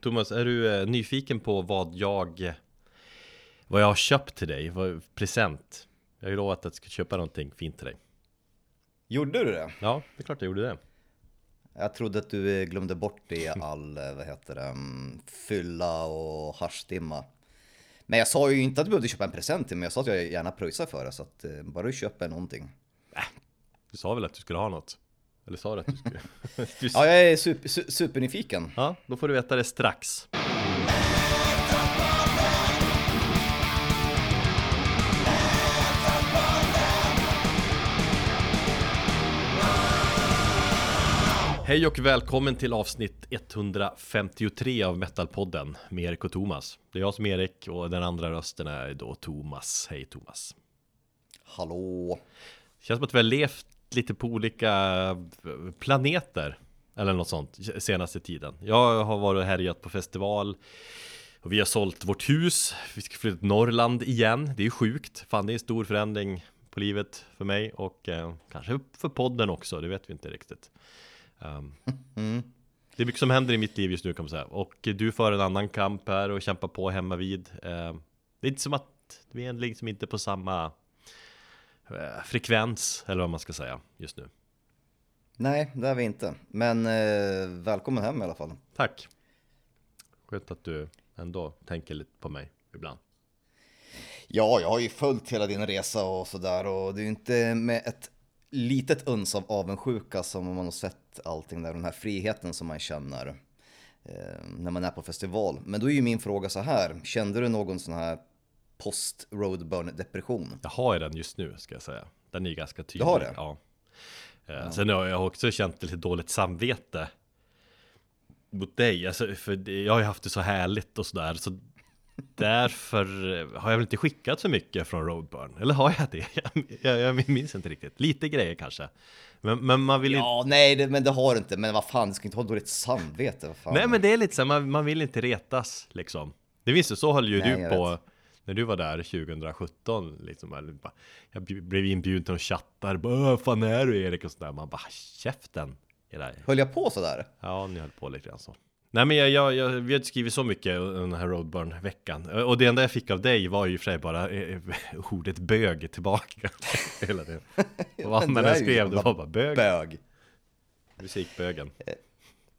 Thomas, är du eh, nyfiken på vad jag Vad jag har köpt till dig? Vad, present? Jag har ju lovat att jag ska köpa någonting fint till dig Gjorde du det? Ja, det är klart jag gjorde det Jag trodde att du eh, glömde bort det i all, eh, vad heter det, mm, fylla och haschdimma. Men jag sa ju inte att du behövde köpa en present till mig, jag sa att jag gärna pröjsar för det. Så att bara du köper någonting. Du sa väl att du skulle ha något? Eller sa du att du skulle? du... Ja, jag är super, su- supernyfiken. ja, då får du veta det strax Hej och välkommen till avsnitt 153 av Metalpodden med Erik och Thomas. Det är jag som är Erik och den andra rösten är då Thomas. Hej Thomas. Hallå. Känns som att vi har levt lite på olika planeter eller något sånt senaste tiden. Jag har varit och härjat på festival och vi har sålt vårt hus. Vi ska flytta till Norrland igen. Det är ju sjukt. Fan, det är en stor förändring på livet för mig och eh, kanske för podden också. Det vet vi inte riktigt. Um, Det är mycket som händer i mitt liv just nu kan man säga. Och du för en annan kamp här och kämpar på hemma vid. Eh, Det är inte som att vi är liksom inte på samma eh, frekvens eller vad man ska säga just nu. Nej, det är vi inte. Men eh, välkommen hem i alla fall. Tack! Skönt att du ändå tänker lite på mig ibland. Ja, jag har ju följt hela din resa och sådär och det är ju inte med ett litet uns av avundsjuka som man har sett allting där, den här friheten som man känner eh, när man är på festival. Men då är ju min fråga så här, kände du någon sån här post-roadburn depression? Jag har ju den just nu ska jag säga. Den är ju ganska tydlig. Du har det? Ja. Eh, Sen har jag också känt lite dåligt samvete mot dig. Alltså, för jag har ju haft det så härligt och sådär. Så därför har jag väl inte skickat så mycket från Roadburn. Eller har jag det? Jag, jag, jag minns inte riktigt. Lite grejer kanske. Men, men man vill inte... Ja, nej, det, men det har du inte. Men vad fan, du ska inte ha dåligt samvete. Vad fan. Nej men det är lite så man, man vill inte retas liksom. Det visste så höll ju Nej, du på vet. När du var där 2017 liksom. eller bara- Jag blev inbjuden till och chattar. Bara, "Åh, Vad fan är du Erik? Och sådär. Man bara käften. Era. Höll jag på sådär? Ja, ni höll på lite grann så. Nej men jag, jag, jag, vi har skrivit så mycket den här Roadburn-veckan. Och det enda jag fick av dig var ju för sig bara eh, ordet bög tillbaka. Hela tiden. Och vad man än skrev, det var bara bög. Bög. Musikbögen.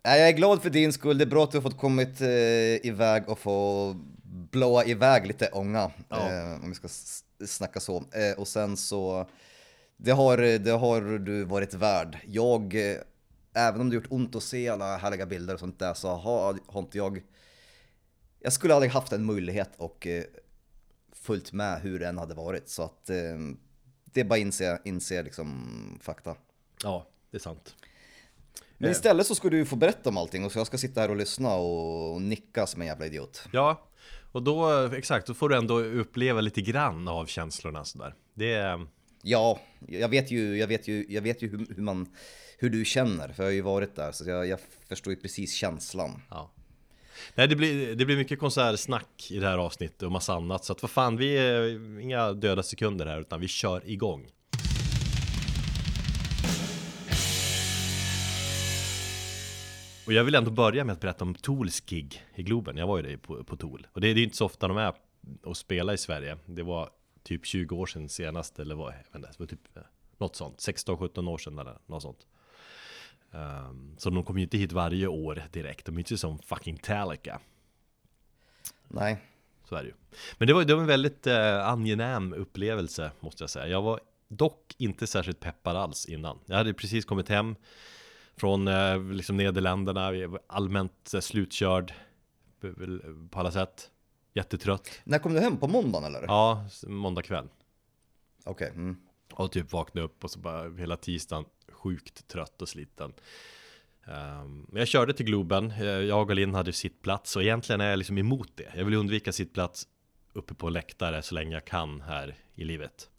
Nej, jag är glad för din skull. Det är bra att du har fått kommit eh, iväg och få blåa iväg lite ånga. Ja. Eh, om vi ska snacka så. Eh, och sen så, det har, det har du varit värd. Jag, eh, även om det gjort ont att se alla härliga bilder och sånt där så har, har inte jag, jag skulle aldrig haft en möjlighet och eh, följt med hur det än hade varit. Så att eh, det är bara inse, inse liksom fakta. Ja, det är sant. Men istället så ska du få berätta om allting och så jag ska sitta här och lyssna och nicka som en jävla idiot. Ja, och då, exakt, då får du ändå uppleva lite grann av känslorna sådär. Det är, Ja, jag vet ju, jag vet ju, jag vet ju hur, hur, man, hur du känner, för jag har ju varit där, så jag, jag förstår ju precis känslan. ja. Nej, det blir, det blir mycket konsertsnack i det här avsnittet och massa annat. Så att vad fan, vi är inga döda sekunder här, utan vi kör igång. Och jag vill ändå börja med att berätta om Tools gig i Globen. Jag var ju där på, på Tool. Och det, det är ju inte så ofta de är och spelar i Sverige. Det var typ 20 år sedan senast, eller vad, jag vet inte, typ eh, något sånt. 16-17 år sedan eller något sånt. Um, så de kommer ju inte hit varje år direkt. De är inte som fucking Talica. Nej, Så är det ju. Men det var, det var en väldigt eh, angenäm upplevelse måste jag säga. Jag var dock inte särskilt peppad alls innan. Jag hade precis kommit hem från eh, liksom Nederländerna. Allmänt eh, slutkörd b- på alla sätt. Jättetrött. när kom du hem? På måndagen eller? Ja, måndag kväll. Okej, mm. Och typ vaknade upp och så bara hela tisdagen sjukt trött och sliten. Men jag körde till Globen, Eh, jag och Linn hade sittplats och egentligen är jag liksom emot det. Jag vill undvika sittplats uppe på läktare så länge jag kan här i livet.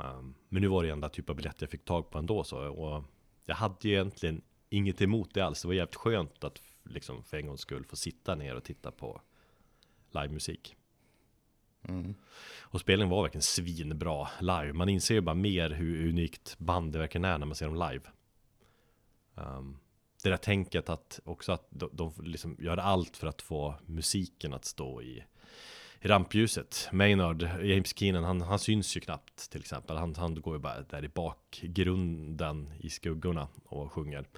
Ehm, Men nu var det enda typ av biljett jag fick tag på ändå så och jag hade ju egentligen inget emot det alls. Det var jävligt skönt att liksom för en gångs skull få sitta ner och titta på livemusik. Och spelningen var verkligen svinbra live. Man inser ju bara mer hur unikt band det verkligen är när man ser dem live. Um, det där tänket att också att de, de liksom gör allt för att få musiken att stå i rampljuset. Maynard, James Keenan, han, han syns ju knappt till exempel. Han, han går ju bara där i bakgrunden i skuggorna och sjunger.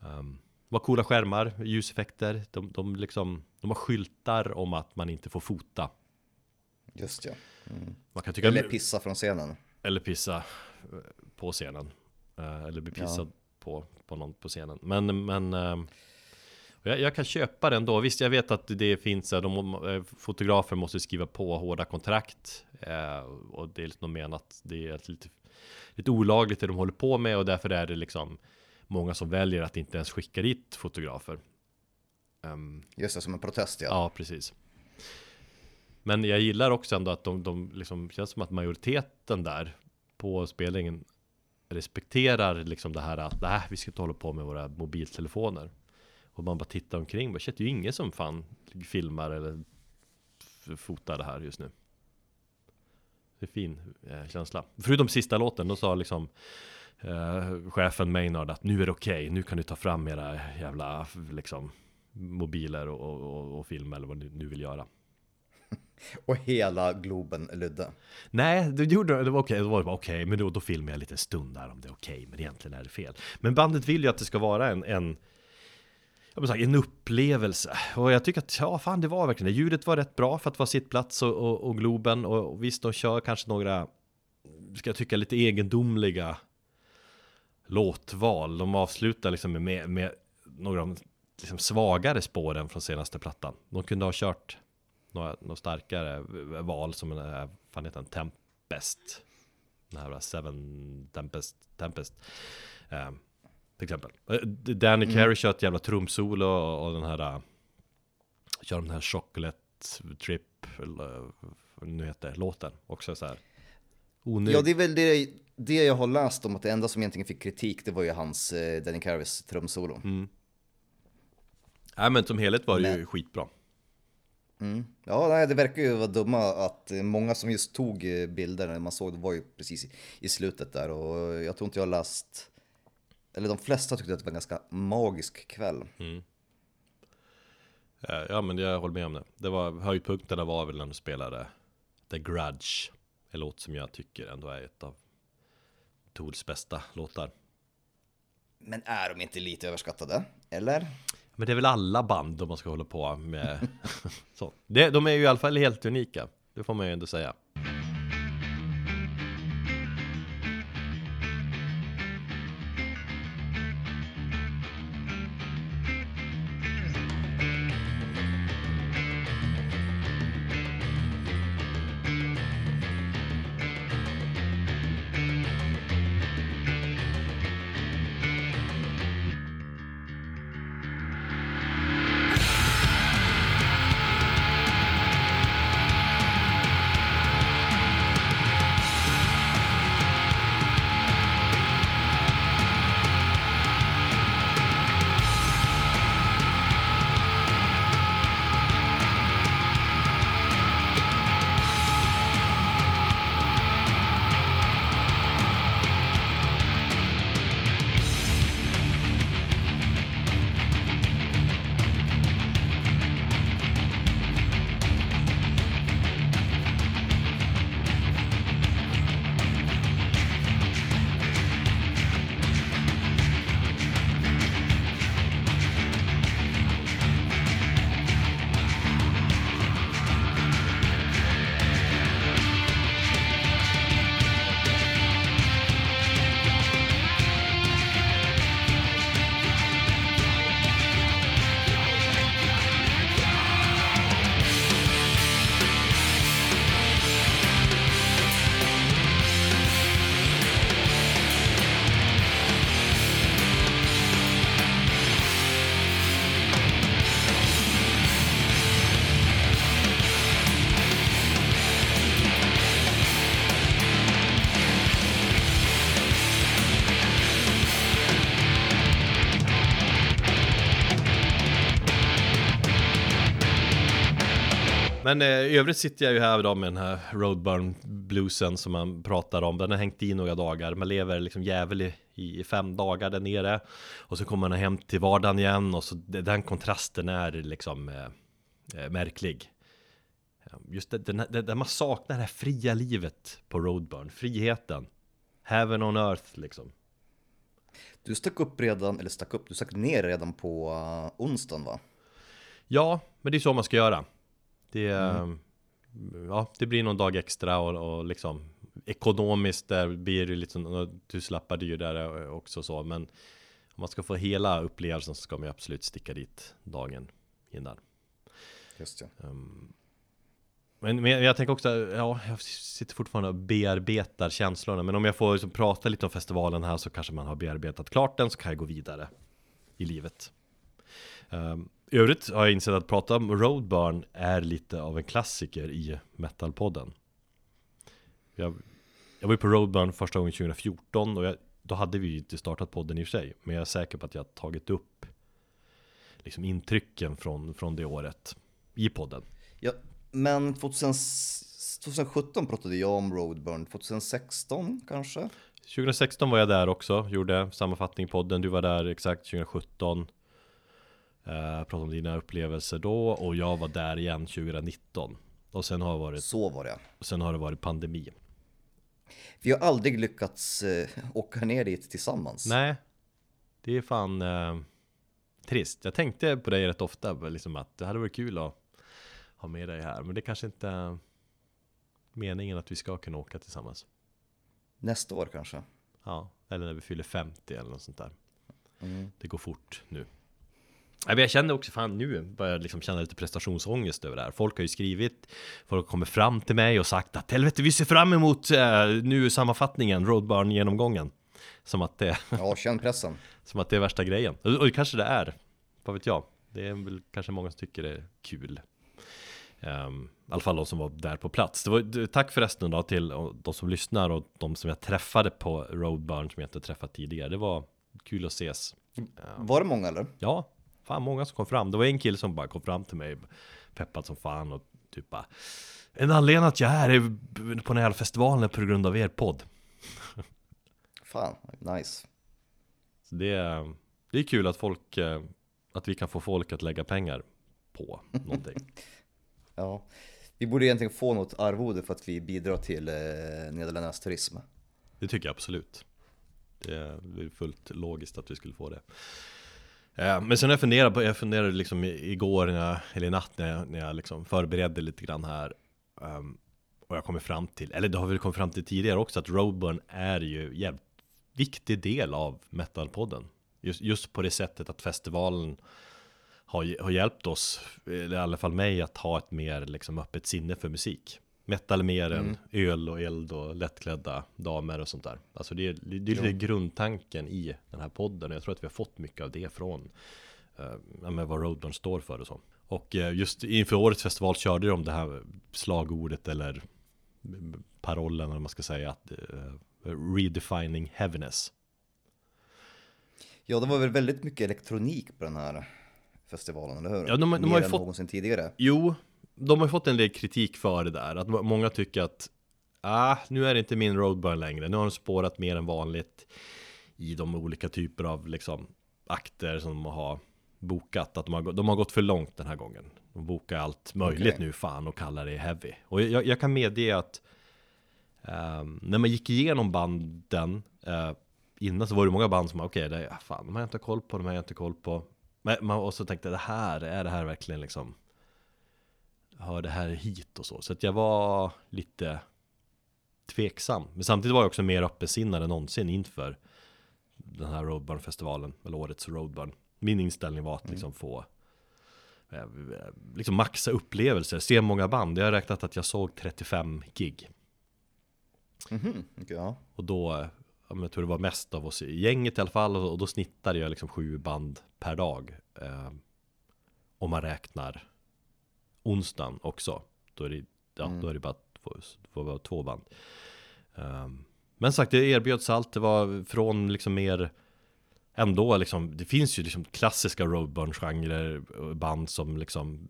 Um, vad coola skärmar, ljuseffekter, de, de, liksom, de har skyltar om att man inte får fota. Just ja. Mm. Man kan tycka Eller pissa från scenen. Eller pissa eh, på scenen. Eh, eller bli pissad ja. på, på någon på scenen. Men, men eh, jag, jag, kan köpa den då. Visst, jag vet att det finns, de, fotografer måste skriva på hårda kontrakt. Och det är liksom menat, det är lite, lite olagligt det de håller på med och därför är det liksom många som väljer att inte ens skicka dit fotografer. Um, Just det, som en protest ja. Ja, precis. Men jag gillar också ändå att de, de liksom, känns som att majoriteten där på spelningen respekterar liksom det här att nej, vi ska inte hålla på med våra mobiltelefoner. Och man bara tittar omkring, bara shit, det är ju ingen som fan filmar eller fotar det här just nu. Det är fin eh, känsla. Förutom sista låten, då sa liksom eh, chefen Maynard att nu är det okej, okay, nu kan du ta fram era jävla liksom mobiler och, och, och filma eller vad ni nu vill göra. Och hela Globen lydde. Nej, det gjorde det var okej, okay, var det bara okej, okay, men då, då filmar jag en liten stund där om det är okej, okay, men egentligen är det fel. Men bandet vill ju att det ska vara en, en Sagt, en upplevelse. Och jag tycker att, ja fan det var verkligen det. Ljudet var rätt bra för att vara sittplats och, och, och Globen. Och visst, de kör kanske några, ska jag tycka, lite egendomliga låtval. De avslutar liksom med, med några av de liksom svagare spåren från senaste plattan. De kunde ha kört några, några starkare val som en, fan heter den, Tempest. Den här Seven Tempest, Tempest. Eh, till exempel. Eh, Danny mm. Carey kör ett jävla trumsolo och, och den här uh, Kör den här Chocolate Trip Eller vad nu heter låten också så här onödig. Ja det är väl det, det jag har läst om att det enda som egentligen fick kritik det var ju hans eh, Danny Careys trumsolo. Mm. Nej men som helhet var det men... ju skitbra. Mm. Ja, nej, det verkar ju vara dumma att många som just tog eh, bilder när man såg det var ju precis i, slutet där och jag tror inte jag har läst, eller de flesta tyckte att det var en ganska magisk kväll. Mm. Ja, men jag håller med om det. Det var höjdpunkterna var väl när de spelade The Grudge, en låt som jag tycker ändå är ett av Tools bästa låtar. Men är de inte lite överskattade? Eller? Men det är väl alla band om man ska hålla på med så. Det, de är ju i alla fall helt unika. Det får man ju ändå säga. Men eh, i övrigt sitter jag ju här idag med den här Roadburn bluesen som man pratar om. Den har hängt i några dagar Man lever liksom jävel i, fem dagar där nere. Och så kommer man hem till vardagen igen och så den kontrasten är liksom eh, eh, märklig. Just det, den, där man saknar det här fria livet på Roadburn, friheten. Heaven on earth liksom. Du stack upp redan, eller stack upp, du stack ner redan på uh, onsdagen va? Ja, men det är så man ska göra Det, mm. ja, det blir någon dag extra och, och liksom Ekonomiskt där blir det lite några tusenlappar dyrare också så Men om man ska få hela upplevelsen så ska man ju absolut sticka dit dagen innan Just det um, men, men jag tänker också, ja, jag sitter fortfarande och bearbetar känslorna Men om jag får liksom prata lite om festivalen här så kanske man har bearbetat klart den så kan jag gå vidare i livet um, I övrigt har jag insett att prata om Roadburn är lite av en klassiker i metalpodden jag, jag var ju på Roadburn första gången 2014 och jag, då hade vi ju inte startat podden i och för sig Men jag är säker på att jag har tagit upp liksom intrycken från, från det året i podden Ja, men 2000, 2017 pratade jag om Roadburn, 2016 kanske? 2016 var jag där också, gjorde sammanfattning i podden. Du var där exakt 2017. Uh, pratade om dina upplevelser då och jag var där igen 2019. Och sen har det varit, Så var det. Och sen har det varit pandemi. Vi har aldrig lyckats uh, åka ner dit tillsammans. Nej, det är fan uh, trist. Jag tänkte på dig rätt ofta, liksom att det hade varit kul att ha med dig här. Men det kanske inte är meningen att vi ska kunna åka tillsammans. Nästa år kanske? Ja, eller när vi fyller 50 eller något sånt där. Mm. Det går fort nu. Jag känner också, fan nu börjar jag liksom känna lite prestationsångest över det här. Folk har ju skrivit, folk har kommit fram till mig och sagt att helvete vi ser fram emot eh, nu sammanfattningen, Roadburn genomgången. Som att det... Ja, känn pressen. som att det är värsta grejen. Och, och kanske det är, vad vet jag. Det är väl kanske många som tycker det är kul. Um, I alla fall de som var där på plats. Det var, tack förresten då till de som lyssnar och de som jag träffade på Roadburn som jag inte träffat tidigare. Det var kul att ses. Var det många eller? Ja, fan många som kom fram. Det var en kille som bara kom fram till mig peppad som fan och typ bara En anledning att jag är här på den här festivalen är på grund av er podd. fan, nice. Så det, det är kul att folk, eh, att vi kan få folk att lägga pengar på någonting. Ja, vi borde egentligen få något arvode för att vi bidrar till eh, Nederländernas turism. Det tycker jag absolut. Det är fullt logiskt att vi skulle få det. Eh, men sen har jag funderat på, jag funderade liksom igår när jag, eller i natt när jag, när jag liksom förberedde lite grann här. Ehm, um, och jag kommer fram till, eller det har vi kommit fram till tidigare också, att Roadburn är ju jävligt viktig del av metalpodden. Just, just på det sättet att festivalen har, har hjälpt oss, eller i alla fall mig, att ha ett mer liksom, öppet sinne för musik. Metal mer mm. än öl och eld och lättklädda damer och sånt där. Alltså det är, det är lite grundtanken i den här podden och jag tror att vi har fått mycket av det från uh, med vad Roadburn står för och så. Och uh, just inför årets festival körde de det här slagordet eller parollen eller vad man ska säga att uh, redefining heaviness. Ja, det var väl väldigt mycket elektronik på den här festivalen, eller hur? Ja, de, de Mer har ju fått... någonsin tidigare. Jo, de har ju fått en del kritik för det där. Att många tycker att ah, nu är det inte min roadburn längre. Nu har de spårat mer än vanligt i de olika typer av liksom, akter som de har bokat. Att de har, de har gått för långt den här gången. De bokar allt möjligt okay. nu fan och kallar det heavy. Och jag, jag kan medge att um, när man gick igenom banden uh, innan så var det många band som var okej, okay, fan de har jag inte koll på, de har jag inte koll på. Men man också tänkte, det här, är det här verkligen liksom Hör det här hit och så Så att jag var lite tveksam Men samtidigt var jag också mer öppensinnad än någonsin inför Den här Roadburn-festivalen Eller årets Roadburn Min inställning var att mm. liksom få eh, Liksom maxa upplevelser, se många band Jag har räknat att jag såg 35 gig mm -hmm. okay, ja. Och då jag tror det var mest av oss i gänget i alla fall och då snittade jag liksom sju band per dag. Eh, om man räknar onsdagen också. Då är det, ja, mm. då är det bara två, två, band. Eh, men sagt, det erbjöds allt. Det var från liksom mer ändå liksom, det finns ju liksom klassiska roadburn-genrer, band som liksom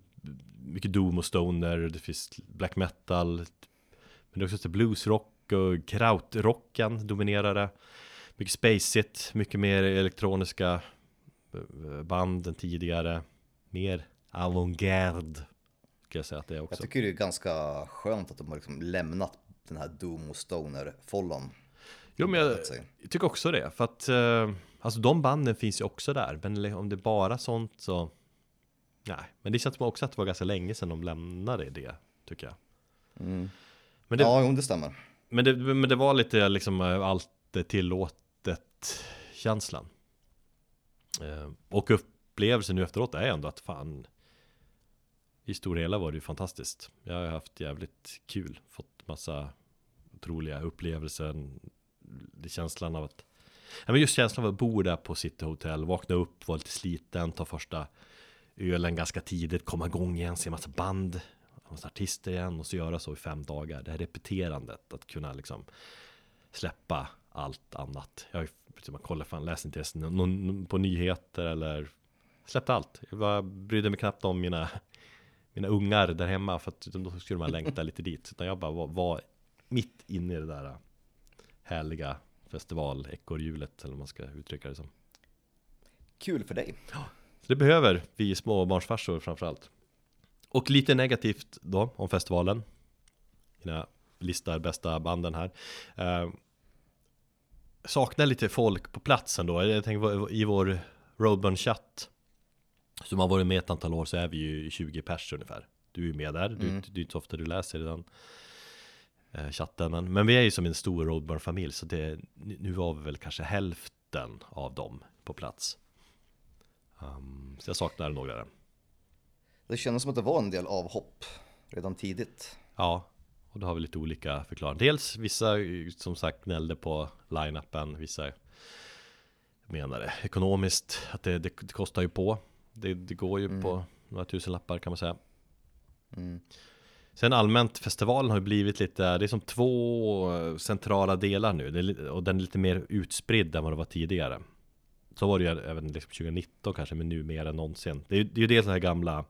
mycket doom och stoner, det finns black metal, men det är också bluesrock och krautrocken dominerade. Mycket spacigt, mycket mer elektroniska eh, band än tidigare Mer avantgarde Ska jag säga att det är också Jag tycker det är ganska skönt att de har liksom lämnat den här Doom och Stoner-follan. Jo men jag, jag tycker också det, för att eh, Alltså de banden finns ju också där, men om det är bara sånt så Nej, men det känns också att det var ganska länge sedan de lämnade det, tycker jag Mm. Men det, Ja, jo, det stämmer. men det, men det var lite liksom eh, allt är tillåtet känslan eh, Och upplevelsen nu efteråt är ändå att fan i stora hela var det ju fantastiskt. Jag har haft jävligt kul Fått massa otroliga upplevelser Det är känslan av att ja, men Just känslan av att bo där på City Hotel Vakna upp, vara lite sliten, ta första ölen ganska tidigt Komma igång igen, se massa band Massa artister igen och så göra så i fem dagar. Det här repeterandet, att kunna liksom Släppa allt annat. Jag har ju, typ, man kollar fan, läser inte ens på nyheter eller Släppte allt. Jag bara brydde mig knappt om mina mina ungar där hemma för att då skulle man längta lite dit. Utan jag bara var, var mitt inne i det där Härliga festival-ekorrhjulet eller vad man ska uttrycka det som. Kul för dig. Så det behöver vi småbarnsfarsor framförallt. Och lite negativt då om festivalen. Mina listar bästa banden här. Eh, Saknar lite folk på platsen då. Jag tänker i vår Roadburn-chatt Som har varit med ett antal år så är vi ju 20 pers ungefär Du är ju med där, du, Mm. det är inte så ofta du läser i den eh, chatten men, men vi är ju som en stor Roadburn-familj Så det, nu nu var vi väl kanske hälften av dem på plats Um, så jag saknar några där. Det kändes som att det var en del avhopp redan tidigt. Ja, och då har vi lite olika förklaringar. Dels vissa som sagt gnällde på line-upen, vissa menade ekonomiskt att det, det, det kostar ju på. Det, det går ju på några tusen lappar kan man säga. Mm. Sen allmänt, festivalen har ju blivit lite, det är som två centrala delar nu är, och den är lite mer utspridd än vad det var tidigare. Så var det ju även liksom 2019 kanske, men nu mer än någonsin. Det är det är ju dels den här gamla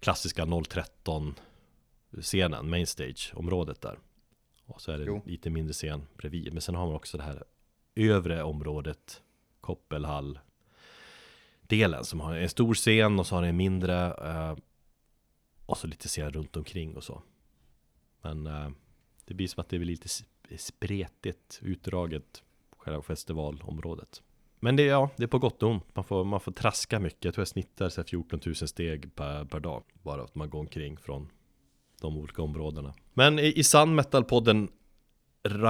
klassiska 013 scenen, mainstage-området där. Och så är det Jo. lite mindre scen bredvid. Men sen har man också det här övre området, Koppelhall delen som har en stor scen och så har den en mindre eh, och så lite scen runt omkring och så. Men eh, det blir som att det blir lite spretigt utdraget själva festivalområdet. Men det ja, det är på gott och ont. Man får, man får traska mycket. Jag tror jag snittar så här 14 000 steg per, per dag. Bara att man går omkring från de olika områdena. Men i, i sann metalpodden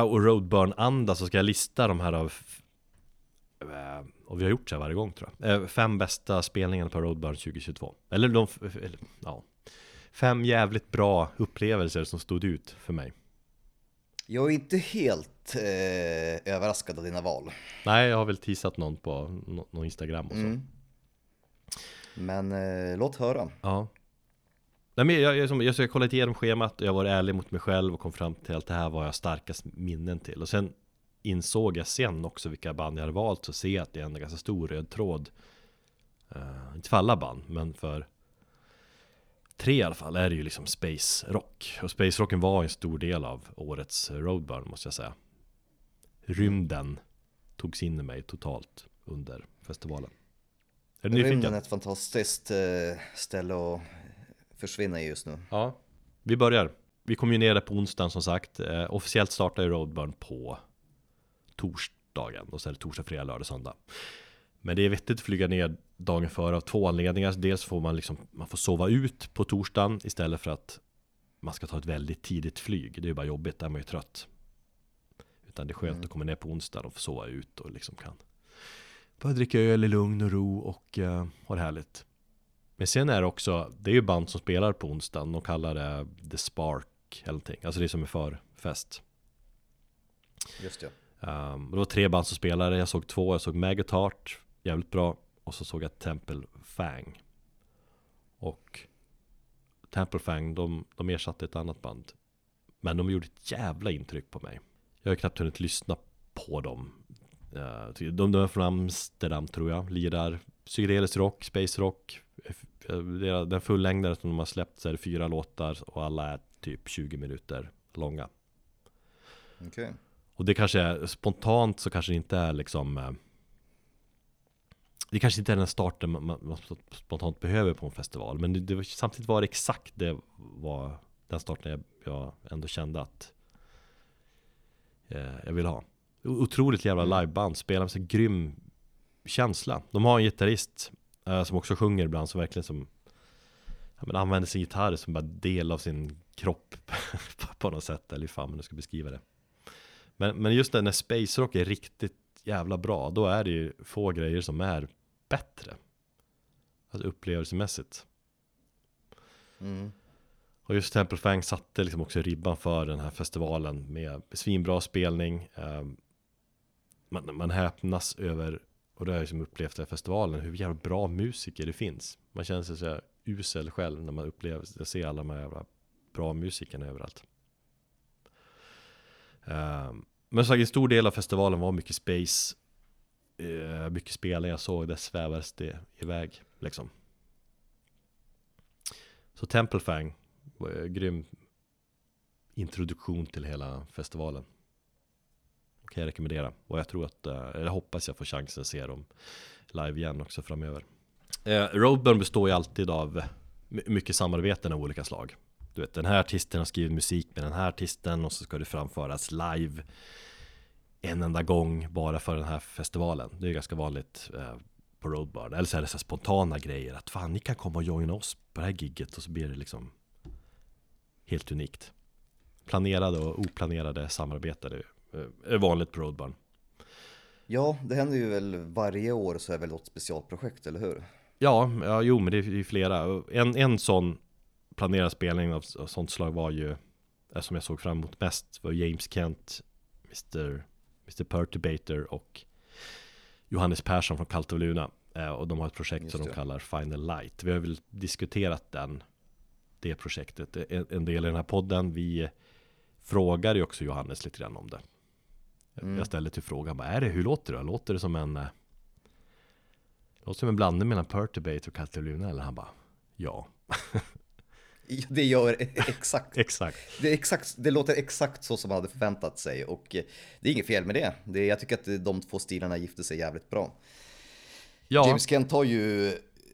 och Roadburn-anda så ska jag lista de här av eh, och vi har gjort så här varje gång tror jag. Eh, Fem bästa spelningarna på Roadburn 2022. Eller de, eller, ja. Fem jävligt bra upplevelser som stod ut för mig. Jag är inte helt eh, överraskad av dina val. Nej, jag har väl teasat någon på nå- någon Instagram och så. Mm. Men eh, låt höra. Ja. Nej, men jag, jag, jag ska kolla igenom schemat och jag var ärlig mot mig själv och kom fram till att det här var jag starkast minnen till. Och sen insåg jag sen också vilka band jag hade valt så ser jag att det är en ganska stor röd tråd. Eh, inte för alla band, men för tre i alla fall är det ju liksom space rock. Och space rocken var en stor del av årets Roadburn måste jag säga. Rymden togs in i mig totalt under festivalen. Är du? Rymden är ett fantastiskt eh, ställe att försvinna i just nu. Ja, vi börjar. Vi kommer ju ner där på onsdagen som sagt. Eh, officiellt startar ju Roadburn på torsdagen. Och så är det torsdag, fredag, lördag, söndag. Men det är vettigt att flyga ner dagen före av två anledningar. Dels får man liksom, man får sova ut på torsdagen istället för att man ska ta ett väldigt tidigt flyg. Det är ju bara jobbigt, där är man ju trött. Utan det är skönt att komma ner på onsdagen och få sova ut och liksom kan bara dricka öl i lugn och ro och uh, ha det härligt. Men sen är det också, det är ju band som spelar på onsdagen och kallar det The Spark eller någonting. Alltså det är som är förfest. Just det. Um, det var tre band som spelade, jag såg två, jag såg Maggot jävligt bra. Och så såg jag Temple Fang. Och Temple Fang, de, de ersatte ett annat band. Men de gjorde ett jävla intryck på mig. Jag har knappt hunnit lyssna på dem. Uh, de, de är från Amsterdam tror jag, lirar psykedelisk rock, space rock. Den fullängdare som de har släppt så är det fyra låtar och alla är typ 20 minuter långa. Okej. Och det kanske är spontant så kanske det inte är liksom eh, Det kanske inte är den starten man, man spontant behöver på en festival. Men det, det, samtidigt var det exakt det var den starten jag, jag ändå kände att eh, jag vill ha. Otroligt jävla mm. liveband, spelar med så grym känsla. De har en gitarrist eh, som också sjunger ibland som verkligen som ja, men använder sin gitarr som bara del av sin kropp på något sätt Eller hur fan man nu ska beskriva det men, men just det, när space rock är riktigt jävla bra Då är det ju få grejer som är bättre. Alltså upplevelsemässigt. Mm. Och just Temple Fang satte liksom också ribban för den här festivalen med svinbra spelning. Ehm, man, man häpnas över, och det har jag liksom upplevt här festivalen, hur jävla bra musiker det finns. Man känner sig så usel själv när man upplever, ser alla de här jävla bra musikerna överallt Ehm, men så en stor del av festivalen var mycket space. Eh, mycket spelare jag såg, där svävades det iväg liksom. Så Temple Fang var en grym introduktion till hela festivalen. Kan jag rekommendera. Och jag tror att, eh, eller hoppas jag får chansen att se dem live igen också framöver. Roadburn består ju alltid av mycket samarbeten av olika slag du vet, den här artisten har skrivit musik med den här artisten och så ska det framföras live en enda gång bara för den här festivalen. Det är ganska vanligt eh, på Roadburn. Eller så är det så spontana grejer att fan, ni kan komma och joina oss på det här gigget och så blir det liksom helt unikt. Planerade och oplanerade samarbeten eh, är vanligt på Roadburn. Ja, det händer ju väl varje år så är väl något specialprojekt, eller hur? Ja, ja jo men det är flera. En, en sån planerad spelning av, av sånt slag var ju Det som jag såg fram emot mest var James Kent Mr. Mr. Perturbator och Johannes Persson från Cult of Luna eh, Och de har ett projekt som de kallar Final Light Vi har väl diskuterat den Det projektet en, en del i den här podden Vi frågar ju också Johannes lite grann om det mm. Jag ställde till frågan bara, är det, hur låter det? Låter det som en eh, Låter som en blandning mellan Perturbator och Cult of Luna? Eller han bara Ja Det gör exakt. exakt. Det, exakt. det låter exakt så som man hade förväntat sig och eh, det är inget fel med det. det jag tycker att de två stilarna gifter sig jävligt bra. Ja. James Kent har ju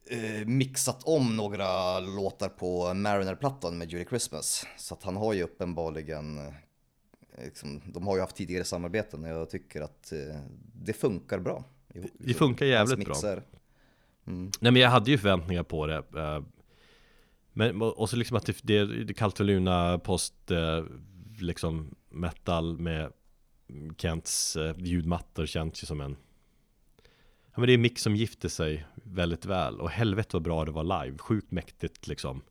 eh, mixat om några låtar på Mariner-plattan med Julie Christmas. Så att han har ju uppenbarligen, eh, liksom, de har ju haft tidigare samarbeten och jag tycker att eh, det funkar bra. Det funkar jävligt bra. Mm. Nej men jag hade ju förväntningar på det. Eh, men och så liksom att det, det, det Kaltoluna post eh, liksom metal med Kents eh, ljudmattor känns ju som en Ja men det är en mix som gifter sig väldigt väl. Och helvete vad bra det var live, sjukt mäktigt liksom.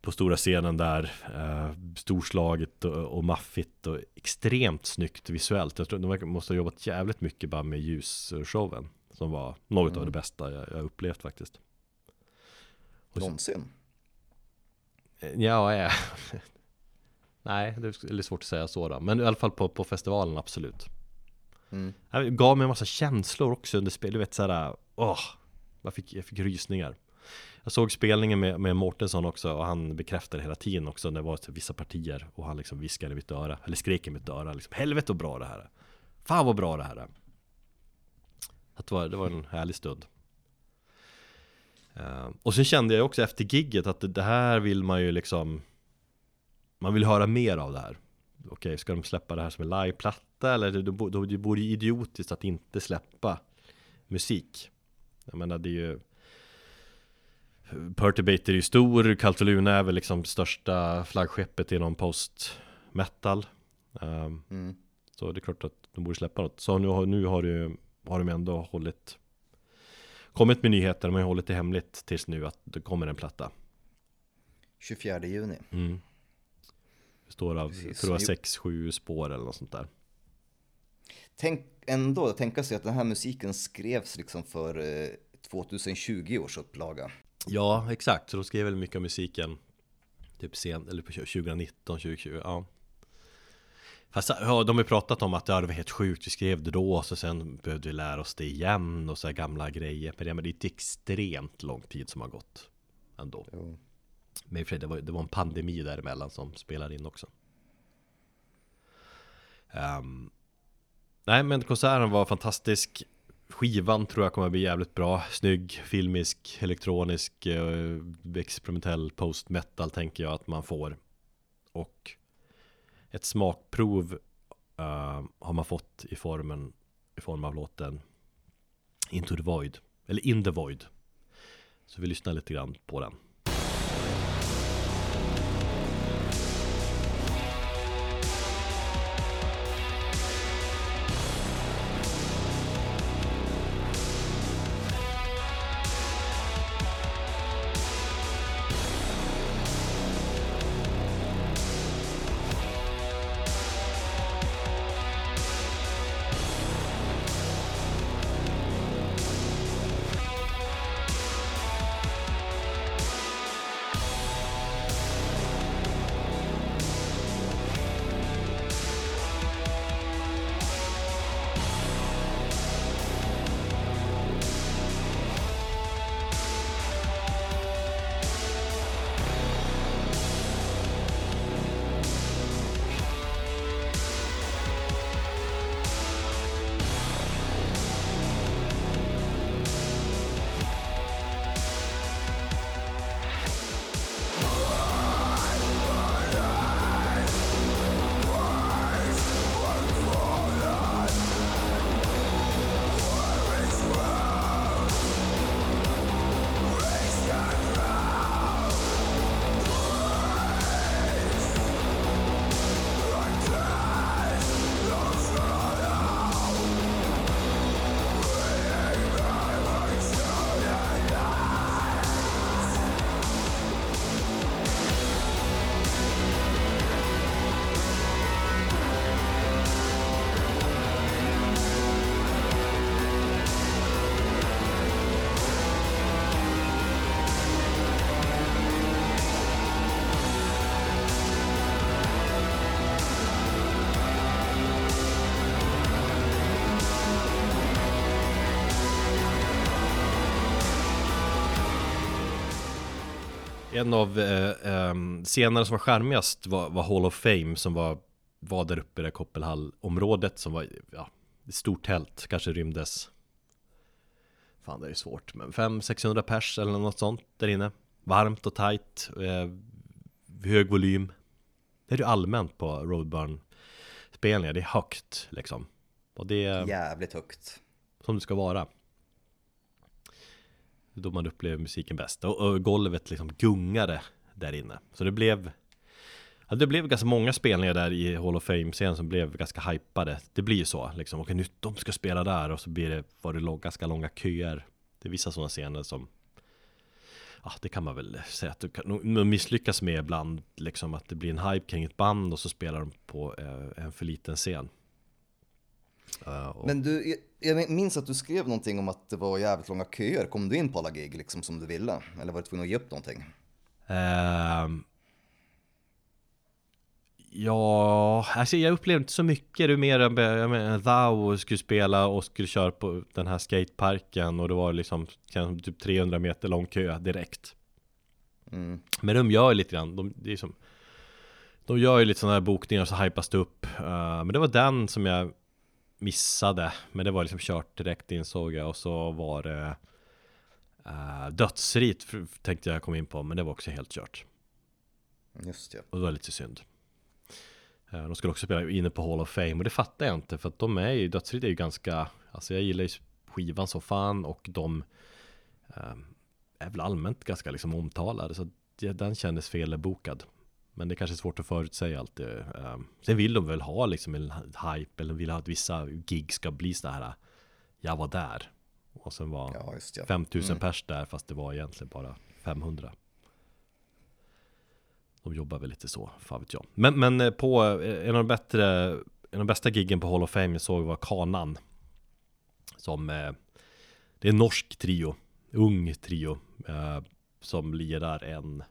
På stora scenen där, eh, storslaget och, och maffigt och extremt snyggt visuellt. Jag tror de måste ha jobbat jävligt mycket bara med ljusshowen Som var något mm. av det bästa jag, jag upplevt faktiskt. Någonsin? Ja, ja. Nej, det är svårt att säga så då. Men i alla fall på, på festivalen, absolut. Mm. Det gav mig en massa känslor också under spelet. Du vet såhär, åh, jag fick, jag fick rysningar. Jag såg spelningen med, med Mårtensson också och han bekräftade hela tiden också när det var vissa partier och han liksom viskade i mitt öra, eller skrek i mitt öra liksom, Helvete vad bra det här är! Fan vad bra det här är! Det, var, det var en härlig stund. Uh, och sen kände jag också efter gigget att det, det, här vill man ju liksom Man vill höra mer av det här. Okej, ska de släppa det här som en liveplatta eller det, då, det vore ju idiotiskt att inte släppa musik. Jag menar det är ju Perturbator är ju stor, Kaltoluna är väl liksom största flaggskeppet inom post metal um, mm. Så det är klart att de borde släppa något. Så nu har, nu har, du, har de ändå hållit kommit med nyheter, de har ju hållit det hemligt tills nu att det kommer en platta. 24 juni. Mm. Består av, Precis. tror jag, 6-7 spår eller något sånt där. Tänk ändå, tänka sig att den här musiken skrevs liksom för 2020 eh, års upplaga Ja, exakt, så de skrev väl mycket av musiken Typ sen, eller på 2019, 2020, ja Fast ja, de har ju pratat om att ja, det var helt sjukt, vi skrev det då och så sen behövde vi lära oss det igen och så här gamla grejer. Men det, men det är inte extremt lång tid som har gått ändå. Jo. Men i det var, det var en pandemi däremellan som spelade in också. Um, nej men konserten var fantastisk. Skivan tror jag kommer bli jävligt bra. Snygg, filmisk, elektronisk, eh, experimentell post metal tänker jag att man får. Och ett smakprov uh, har man fått i formen i form av låten Into the Void Eller In the Void. Så vi lyssnar lite grann på den. En av eh, eh, scenerna som var skärmigast var, var, Hall of Fame som var, var där uppe i det Koppelhall-området som var ja, ett stort tält, kanske rymdes. Fan det är svårt, men 500-600 pers eller något sånt där inne. Varmt och tight, eh, hög volym. Det är ju allmänt på Roadburn spelningar, det är högt liksom. Och det är Jävligt högt. Som det ska vara då man upplever musiken bäst. Och, och golvet liksom gungade där inne. Så det blev Ja, det blev ganska många spelningar där i Hall of Fame-scenen som blev ganska hypade. Det blir ju så liksom, okej nu de ska spela där och så blir det, var det lång, ganska långa köer. Det är vissa sådana scener som Ja, det kan man väl säga att de misslyckas med ibland, liksom att det blir en hype kring ett band och så spelar de på eh, en för liten scen. Uh, och... Men du, jag minns att du skrev någonting om att det var jävligt långa köer. Kom du in på alla gig liksom som du ville? Eller var du tvungen att ge upp någonting? Uh, ja, alltså jag upplevde inte så mycket. Det mer, menar, Thou skulle spela och skulle köra på den här skateparken och det var liksom typ 300 meter lång kö direkt. Mm. Men de gör lite grann, de, det är som, de gör ju lite sådana här bokningar så hypas det upp. Uh, men det var den som jag missade Men det var liksom kört direkt insåg jag och så var det uh, Dödsrit tänkte jag komma in på men det var också helt kört. Just det. Och det var lite synd. Uh, De skulle också spela inne på Hall of Fame och det fattar jag inte för att de är ju Dödsrit är ju ganska Alltså jag gillar ju skivan så fan och de uh, Är väl allmänt ganska liksom omtalade så den kändes felbokad men det är kanske är svårt att förutsäga alltid. Um, sen vill de väl ha liksom en hype eller vill ha att vissa gig ska bli så här. Jag var där. Och sen var ja, just, ja. 5000 mm. pers där fast det var egentligen bara 500. De jobbar väl lite så, fan vet jag. Men, men eh, på eh, en av de bättre, en av de bästa giggen på Hall of Fame jag såg var Kanan. Som, eh, det är en norsk trio, ung trio. som lirar en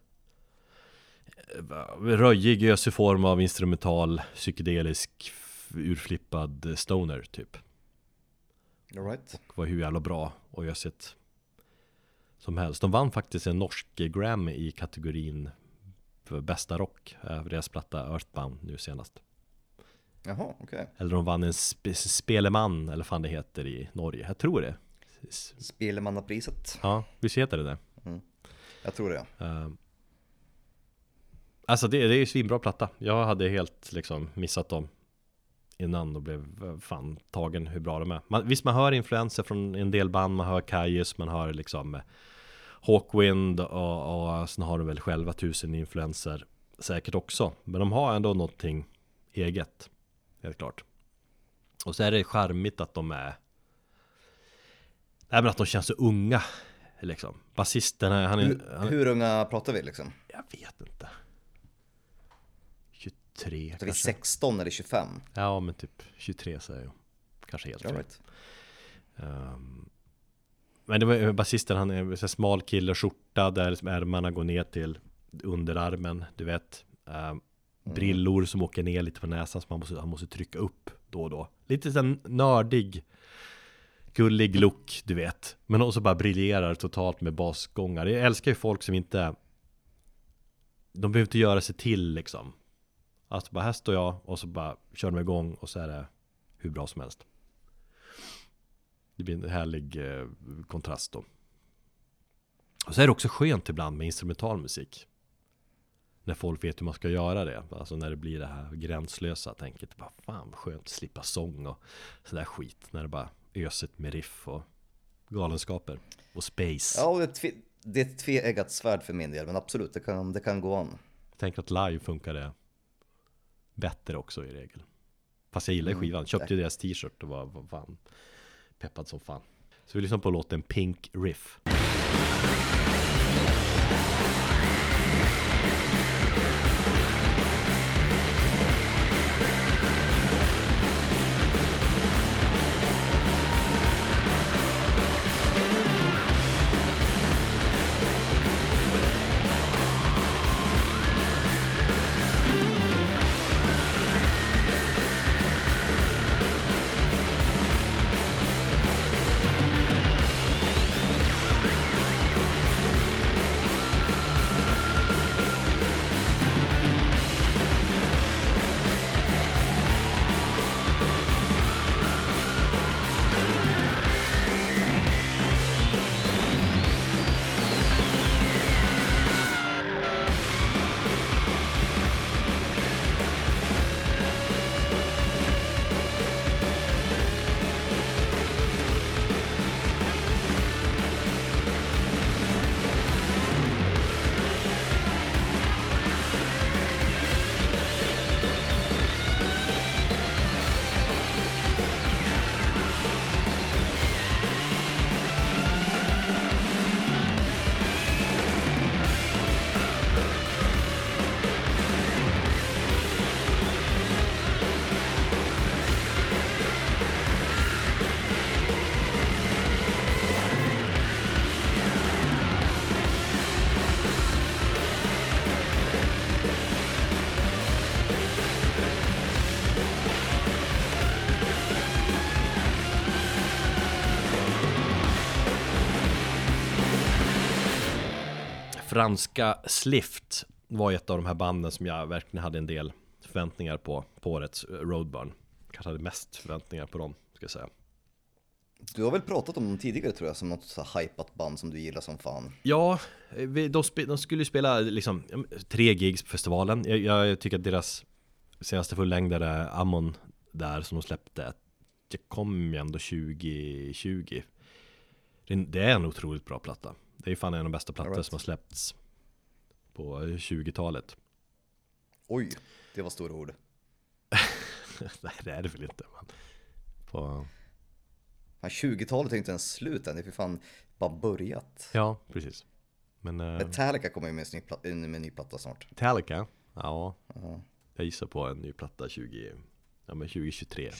röjig ös i form av instrumental, psykedelisk, urflippad stoner typ. All right. Och var hur jävla bra och ösigt som helst. De vann faktiskt en norsk Grammy i kategorin för bästa rock, för deras platta Earthbound nu senast. Jaha, okej. Eller de vann en spe Speleman, eller fan det heter i Norge. Jag tror det. S- Spelmannapriset. Ja, visst heter det det? Jag tror det. ja. Uh, alltså det, det är ju svinbra platta. Jag hade helt liksom missat dem innan och blev eh, fan tagen hur bra de är. Man, visst, man hör influenser från en del band, man hör Kajus, man hör liksom eh, Hawkwind och, och sen har de väl själva tusen influenser säkert också. Men de har ändå någonting eget, helt klart. Och så är det charmigt att de är Även att de känns så unga liksom. Basisten, han är, Hur, han är hur unga pratar vi liksom? jag vet inte 23 Pratar vi kanske. 16 eller 25? Ja men typ 23 säger jag. Kanske helt right. Ehm, Men det var basisten, han är en smal kille, skjorta där liksom ärmarna går ner till underarmen, du vet. Ehm, Brillor som åker ner lite på näsan som han måste, han måste trycka upp då och då. Lite sån nördig Gullig look, du vet. Men också bara briljerar totalt med basgångar. Jag älskar ju folk som inte De behöver inte göra sig till liksom Alltså bara här står jag och så bara kör de igång och så är det hur bra som helst. Det blir en härlig eh, kontrast då. Och så är det också skönt ibland med instrumental musik. När folk vet hur man ska göra det. Alltså när det blir det här gränslösa tänket. Bara Fan vad skönt att slippa sång och sådär skit. När det bara öset med riff och galenskaper och space. Ja, det det är ett tveeggat svärd för min del, men absolut, det kan, det kan gå an. Tänk att live funkar det bättre också i regel. Fast jag gillar ju skivan, köpte ju deras t-shirt och var, var fan peppad som fan. Så vi lyssnar på låten Pink Riff. Franska Slift var ett av de här banden som jag verkligen hade en del förväntningar på på årets Roadburn. Kanske hade mest förväntningar på dem, ska jag säga. Du har väl pratat om dem tidigare tror jag, som något så hypat band som du gillar som fan. Ja, vi- de, de skulle ju spela liksom tre gigs på festivalen. Jag, jag tycker att deras senaste fullängdare Ammon där som de släppte, det kom ju ändå 2020. Det, det är en otroligt bra platta. Det är fan en av de bästa plattor right. som har släppts på 20-talet. Oj, det var stora ord. Nej, det är det väl inte. Men på, Fan, 20-talet är inte ens slut än, det är för fan bara börjat. ja, precis. Men uh, Metallica kommer ju med, med en ny platta snart. Metallica, ja, Ja. jag gissar på en ny platta 20, ja, men 2023.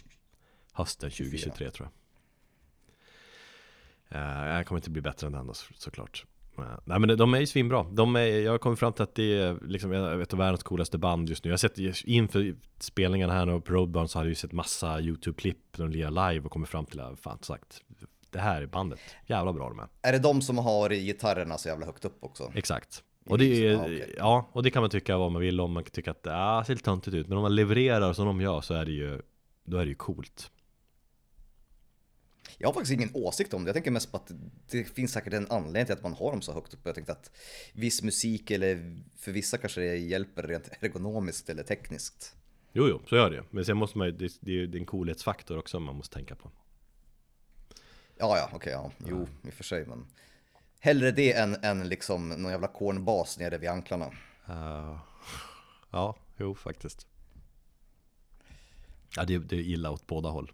Hösten 2023 tror jag. Uh, jag kommer inte bli bättre än den då, så- såklart. Eh, nej men de är ju svinbra. De är, jag har kommit fram till att det är liksom ett av världens coolaste band just nu. Jag har sett inför spelningarna här nu på Roadburn så har jag ju sett massa YouTube-klipp när de lirar live och kommit fram till att fan sagt det här är bandet. Jävla bra de är. Är det de som har gitarrerna så jävla högt upp också? Exakt. Och det, är, Ah, okej. ja, och det kan man tycka vad man vill om, man kan tycka att det ah, ser lite töntigt ut Men om man levererar som de gör så är det ju Då är det ju coolt Jag har faktiskt ingen åsikt om det. Jag tänker mest på att det finns säkert en anledning till att man har dem så högt uppe. Jag tänkte att viss musik eller för vissa kanske det hjälper rent ergonomiskt eller tekniskt. Jo, jo, så gör det Men sen måste man ju, det, det är ju en coolhetsfaktor också man måste tänka på Ja, ja, okej, ja. Jo, i och för sig, men hellre det än, än liksom någon jävla kornbas nere vid anklarna. Uh, ja, jo faktiskt. Ja, det, det är illa åt båda håll.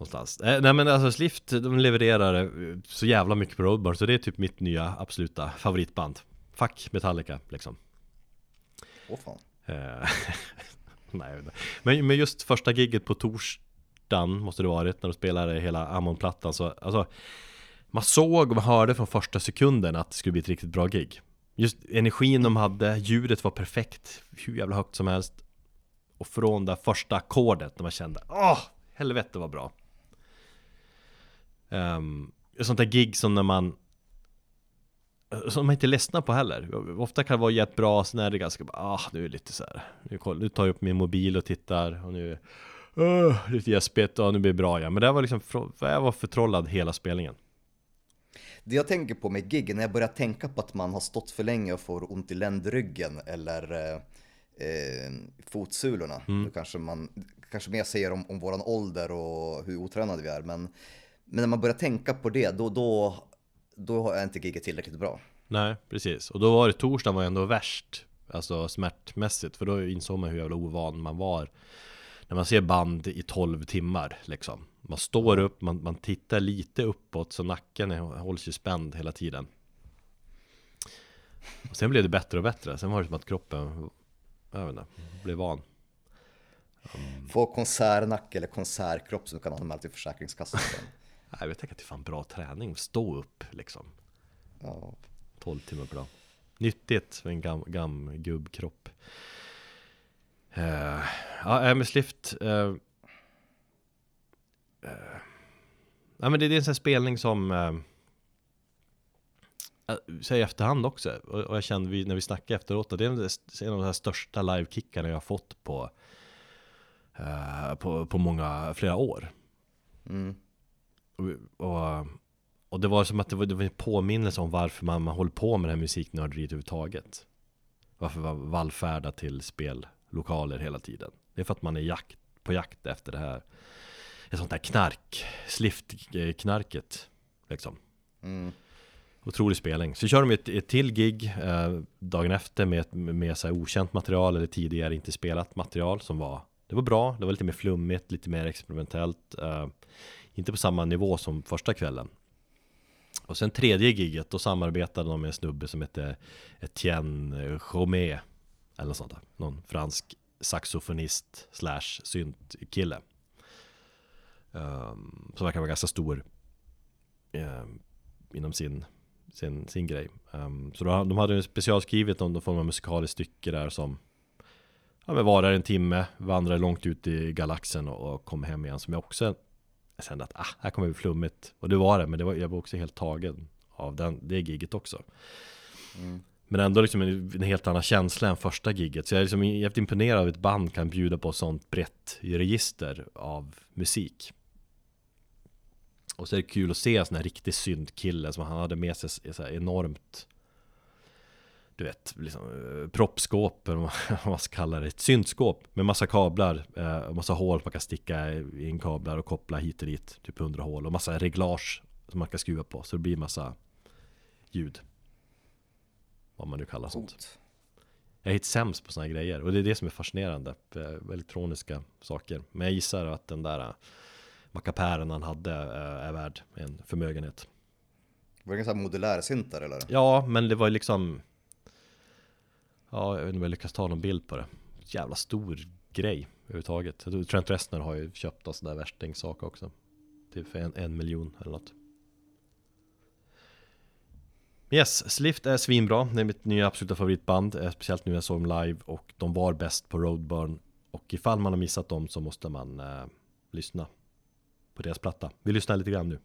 Någonstans. Eh, nej men alltså Slift, de levererar eh, så jävla mycket på Roadburn så det är typ mitt nya absoluta favoritband. Fuck Metallica liksom. Åh fan. Eh, nej, men, men just första gigget på torsdagen måste det varit när de spelade hela Ammon-plattan så alltså Man såg och man hörde från första sekunden att det skulle bli ett riktigt bra gig Just energin de hade, ljudet var perfekt Hur jävla högt som helst Och från det första ackordet när man kände Åh, helvete vad bra um, sånt där gig som när man som man inte ledsnar på heller. Ofta kan det vara jättebra, sen är det ganska bara, ah, nu är det lite så här. Nu, koll, nu tar jag upp min mobil och tittar och nu uh, lite gäspigt och nu blir det bra igen. Men det var liksom, jag var förtrollad hela spelningen. Det jag tänker på med gig, när jag börjar tänka på att man har stått för länge och får ont i ländryggen eller eh, eh, fotsulorna. Då kanske man kanske mer säger om, om våran ålder och hur otränade vi är. Men, men när man börjar tänka på det, då, då, då är inte giget tillräckligt bra. Nej, precis. Och då var det torsdagen var ändå värst. Alltså smärtmässigt. För då insåg man hur jävla ovan man var. När man ser band i 12 timmar liksom. Man står upp, man, man tittar lite uppåt så nacken är, hålls ju spänd hela tiden. Och sen blev det bättre och bättre. Sen var det som att kroppen, jag vet inte, blev van. Få konsertnacke eller konsertkropp som du kan anmäla till Försäkringskassan Jag tänker att det är fan bra träning. Stå upp liksom. Ja. 12 timmar per dag. Nyttigt för en gam, gam gubbkropp. Uh, ja, med Slift. Uh, uh, ja, men det, det är en sån här spelning som uh, i efterhand också. Och, och jag kände vi, när vi snackade efteråt det är en av de här största livekickarna jag har fått på, eh, på, på många, flera år. Mm. Och, och, det var som att det var, det var en påminnelse om varför man, man håller på med det här musiknörderiet överhuvudtaget. Varför man vallfärdar till spellokaler hela tiden. Det är för att man är jakt, på jakt efter det här ett sånt där knark, slift-knarket liksom. Mm. Otrolig spelning. Så kör de ett, ett till gig eh, dagen efter med, med så här okänt material eller tidigare inte spelat material som var Det var bra, det var lite mer flummigt, lite mer experimentellt eh, inte på samma nivå som första kvällen Och sen tredje giget, då samarbetade de med en snubbe som hette Etienne Chomé Eller något sånt där, någon fransk saxofonist slash syntkille um, Som verkar vara ganska stor um, Inom sin sin, sin grej. Um, så då, de hade specialskrivit om någon form av musikaliskt stycke där som ja, men varar en timme, vandrar långt ut i galaxen och, och kom hem igen. Som jag också jag kände att ah, här kommer bli flummigt. Och det var det, men det var, jag var också helt tagen av den, det giget också. Mm. Men ändå liksom en, en, helt annan känsla än första giget. Så jag är liksom jävligt imponerad av att ett band kan bjuda på sånt brett register av musik. Och så är det kul att se en sån här riktig syndkille som han hade med sig så här enormt Du vet, liksom eh, proppskåp eller vad man ska kalla det Ett syntskåp med massa kablar eh, Massa hål man kan sticka in kablar och koppla hit och dit Typ 100 hål och massa reglage Som man kan skruva på så det blir massa ljud Vad man nu kallar sånt Coolt. Jag är helt sämst på såna här grejer och det är det som är fascinerande eh, Elektroniska saker Men jag gissar att den där eh, mackapären han hade är värd en förmögenhet. Var det en sån här modulär syntar eller? Ja, men det var liksom Ja, jag vet inte om jag lyckas ta någon bild på det. Jävla stor grej överhuvudtaget. Jag tror Trent Reznor har ju köpt en sån där värstingsak också. Typ för en, en miljon eller något. Yes, Slift är svinbra. Det är mitt nya absoluta favoritband. Eh, speciellt nu när jag såg dem live och de var bäst på Roadburn. Och ifall man har missat dem så måste man eh, lyssna på deras platta. Vi lyssnar lite grann nu.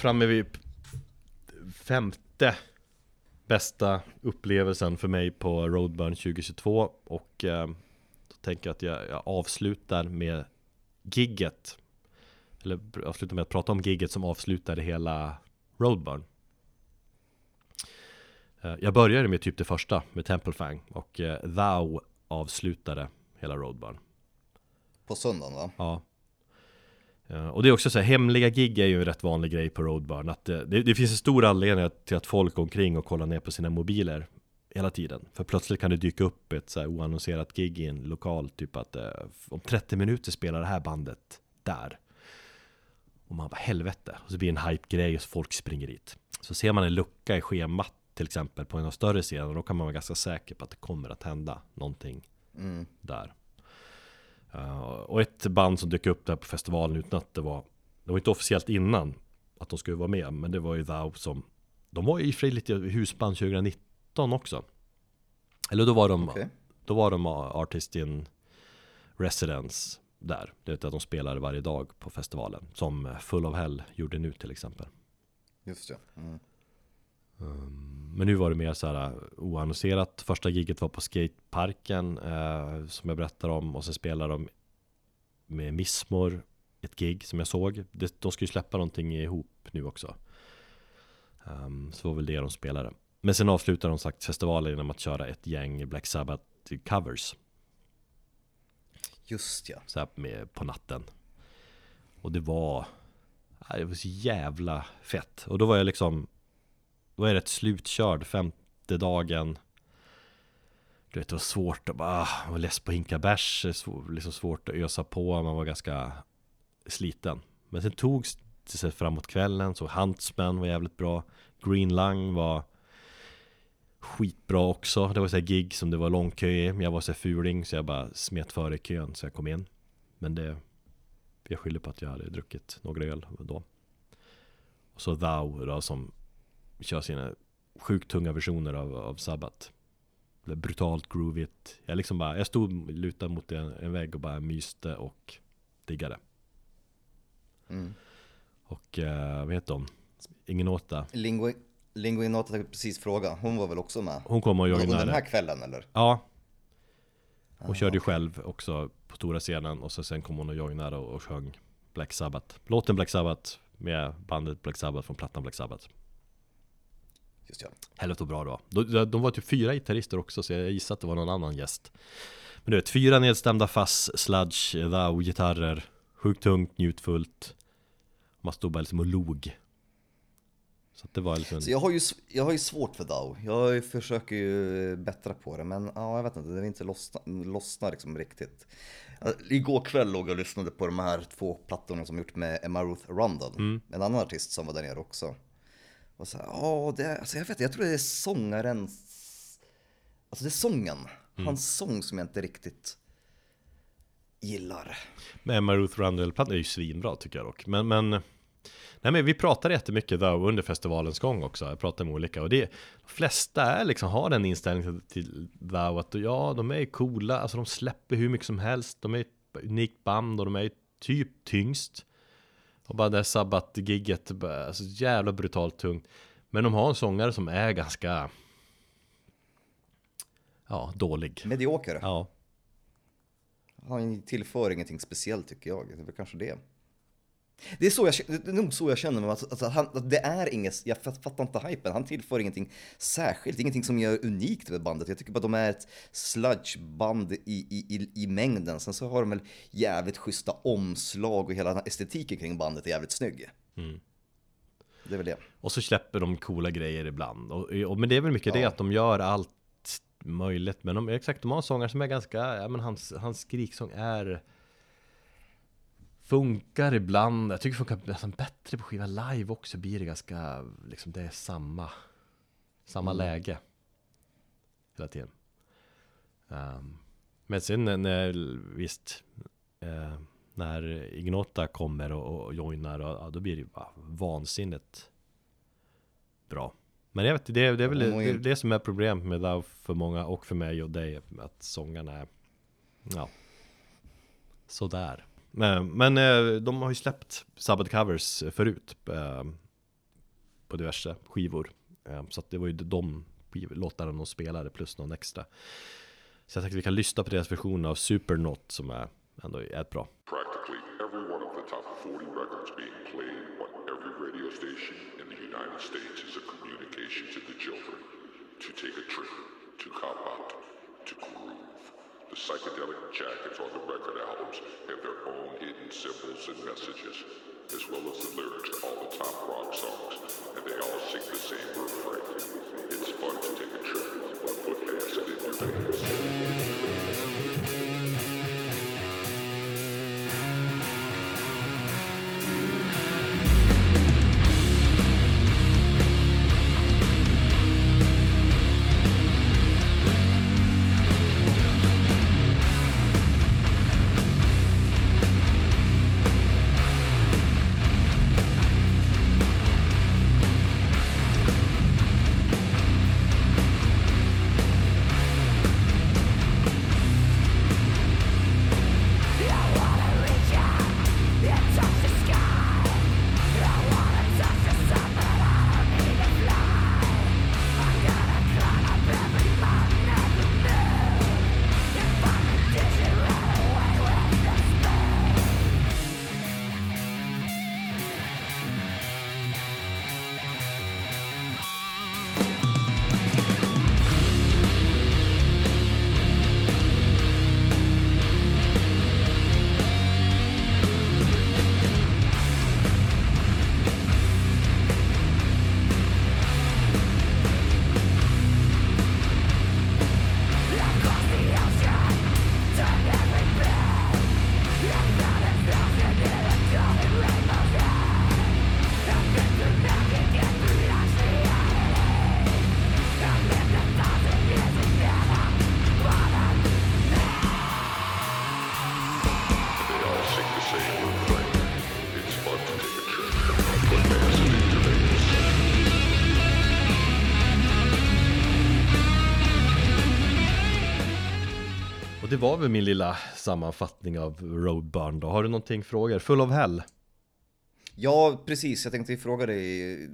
Framme vid femte bästa upplevelsen för mig på Roadburn 2022 och eh, då tänker jag att jag, jag avslutar med gigget. Eller avslutar med att prata om gigget som avslutade hela Roadburn. Eh, Jag började med typ det första med Temple Fang och eh, Thou avslutade hela Roadburn. På söndagen va? Ja och det är också så här, hemliga gig är ju en rätt vanlig grej på Roadburn att det, det, det finns en stor anledning till att folk går omkring och kollar ner på sina mobiler hela tiden. För plötsligt kan det dyka upp ett så här oannonserat gig i en lokal Typ att eh, om 30 minuter spelar det här bandet där. Och man bara helvete. Och så blir det en hype-grej och så folk springer dit. Så ser man en lucka i schemat till exempel på en av större scener Då kan man vara ganska säker på att det kommer att hända någonting Mm. där Uh, och ett band som dök upp där på festivalen utan att det var Det var inte officiellt innan Att de skulle vara med Men det var ju Thou som De var ju i och för sig lite husband 2019 också Eller då var de Okej. Då var de Artist in Residence Där Det är att de spelade varje dag på festivalen Som Full of Hell gjorde nu till exempel Just det. Mm. Men nu var det mer så här oannonserat. Första giget var på skateparken eh, Som jag berättar om Och sen spelade de Med Missmor Ett gig som jag såg. Det, De ska ju släppa någonting ihop nu också. Um, Så var väl det de spelade. Men sen avslutade de sagt festivalen genom att köra ett gäng Black Sabbath covers. Just ja. så här med, på natten. Och det var Det var så jävla fett. Och då var jag liksom då var det rätt slutkörd femte dagen. Du vet det var svårt att bara ah, Jag var less på hinka bärs eh, Liksom svårt att ösa på Man var ganska sliten. Men sen togs det sig framåt kvällen Så Huntsman var jävligt bra. Green Lung var skitbra också. Det var så här gig som det var lång kö i Men jag var så här fuling så jag bara smet före kön så jag kom in. Men det Jag skyller på att jag hade druckit några öl då. Och så Thou då som Kör sina sjukt tunga versioner av, av är Brutalt groovigt. Jag liksom bara Jag stod lutad mot en, en vägg och bara myste och diggade. Mm. Och eh, vad heter hon? Ingen åta Lingo, Lingo Inata tänkte precis fråga, hon var väl också med? Hon kom och Under den joinade här kvällen eller? Ja. Hon körde ju själv också på stora scenen och så sen kom hon och joinade och, och sjöng Black Sabbath. Låten Black Sabbath med bandet Black Sabbath från plattan Black Sabbath Just ja. Helvete bra var de, de var typ fyra gitarrister också så jag gissar att det var någon annan gäst Men du vet, fyra nedstämda fass, sludge, thou, gitarrer Sjukt tungt, njutfullt Man stod bara liksom och log Så det var liksom Så jag har ju, jag har ju svårt för DAO. Jag försöker ju bättra på det, men ja, jag vet inte, det vill inte lossna, lossna liksom riktigt. Ja, Igår kväll låg jag och lyssnade på de här två plattorna som gjort med Emma Ruth Rundle, en annan artist som var där nere också. Och så här, det, alltså jag vet jag tror det är sångarens, alltså det är sången, hans sång som jag inte riktigt gillar. Men Emma Ruth Rundle-plattan är ju svinbra tycker jag dock. Men, men Nej men vi pratade jättemycket där under festivalens gång också Jag pratade med olika och det De flesta är liksom har den inställningen till, till Thou att ja, de är coola Alltså de släpper hur mycket som helst De är ett unikt band och de är typ tyngst Och bara det här sabbat-gigget Alltså jävla brutalt tungt Men de har en sångare som är ganska Ja, dålig Medioker. Ja, Han tillför ingenting speciellt tycker jag. Det är väl kanske det. Det är, så jag, det är nog så jag känner mig. Att, att han, att det är inget, jag fatt- fattar inte hypen. Han tillför ingenting särskilt, ingenting som gör unikt med bandet. Jag tycker bara att de är ett sludgeband i, i, i, i mängden. Sen så har de väl jävligt schyssta omslag och hela estetiken kring bandet är jävligt snygg. Det är väl det. Och så släpper de coola grejer ibland och, och, Men det är väl mycket det Ja. att de gör allt möjligt Men de, exakt, de har sånger som är ganska Ja men hans, hans skriksång är Funkar ibland. Jag tycker det funkar nästan bättre på skiva live också. Blir det ganska liksom det är samma Samma läge. Hela tiden. Ehm, Men sen när- visst eh, När Ignota kommer och, och joinar och, ja, Då blir det ju bara vansinnigt Bra. Men jag vet det, det är väl det, det som är problemet med Thou för många och för mig och dig Att sångarna är Ja Sådär Eh, men, men de har ju släppt Sabbath covers förut eh, på diverse skivor. Så att det var ju de låtarna de spelade plus någon extra. Så jag tänkte vi kan lyssna på deras version av Supernaut som är ändå är ett bra. Practically psychedelic jackets on the record albums have their own hidden symbols and messages, as well as the lyrics to all the top rock songs, and they all sing the same refrain. Var väl min lilla sammanfattning av Roadburn då. Har du någonting frågor? Full of Hell? Ja, precis. Jag tänkte fråga dig.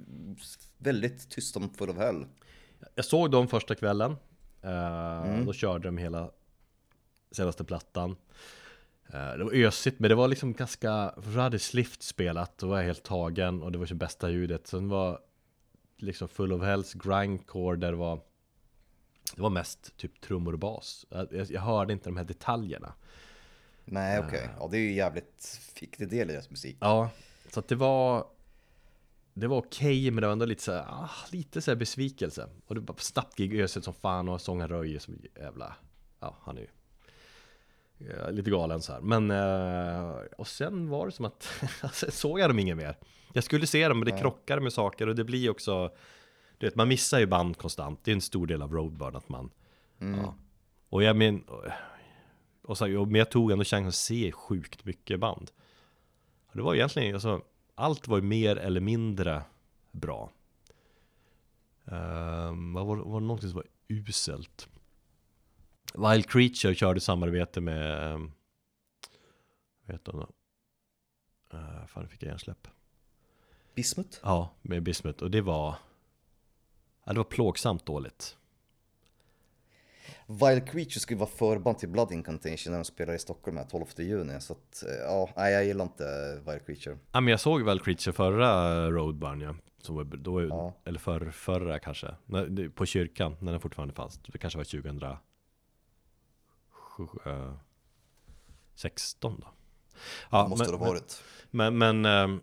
Väldigt tyst om Full of Hell. Jag såg dem första kvällen eh, Då körde de hela senaste plattan eh, Det var ösigt men det var liksom ganska För så hade Slift spelat Då var jag helt tagen och det var så bästa ljudet Sen var liksom Full of Hells grindcore där det var Det var mest typ trummor och bas. Jag, jag, hörde inte de här detaljerna. Nej, okej. Ja, det är ju jävligt viktig del i deras musik. Ja, så att det var Det var okej men det var ändå lite så här, ah, lite så här besvikelse. Och det var snabbt gig öset som fan och sångaren Röje som jävla Ja, han är ju ja, Lite galen så här. Men eh, Och sen var det som att Sen såg jag dem inget mer. Jag skulle se dem men det krockade med saker och det blir också Du vet, man missar ju band konstant Det är en stor del av Roadburn att man ja. Och jag men och så, och, men jag tog ändå chansen att se sjukt mycket band och Det var egentligen, alltså Allt var ju mer eller mindre bra um, Vad var, var det någonting som var uselt? Wild Creature körde samarbete med um, Vad heter hon då? Uh, fan fick jag hjärnsläpp Bismuth? Ja, med Bismuth och det var Ja det var plågsamt dåligt Wild Creature skulle vara förband till Blood Incantation när de spelar i Stockholm här 12 juni. Så att, eh, ja, nej jag gillar inte Wild Creature. Ja men jag såg Wild Creature förra Roadburn ja som var, då, Ja. Eller för, förra kanske när, På kyrkan, när den fortfarande fanns Det kanske var 2016 då Ja, det måste men, det ha varit. Men, men ehm,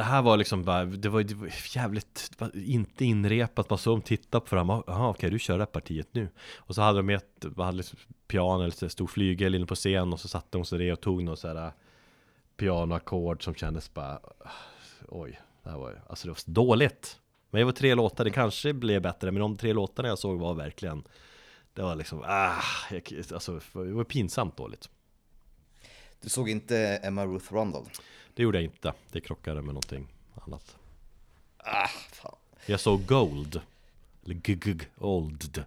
det här var liksom bara, det var, det var jävligt, det var inte inrepat, man såg dem titta på varandra, jaha okej du kör det här partiet nu. Och så hade de ett, hade liksom piano eller stor flygel inne på scen och så satte de sig det och tog någon sån här äh, Pianoackord som kändes bara, oj, det här var ju, alltså det var dåligt. Men det var tre låtar, det kanske blev bättre, men de tre låtarna jag såg var verkligen Det var liksom, ah, jag, alltså det var pinsamt dåligt. Du såg inte Emma Ruth Rundle? Det gjorde jag inte, det krockade med någonting annat Ah, fan. Jag såg Gold Eller GG Old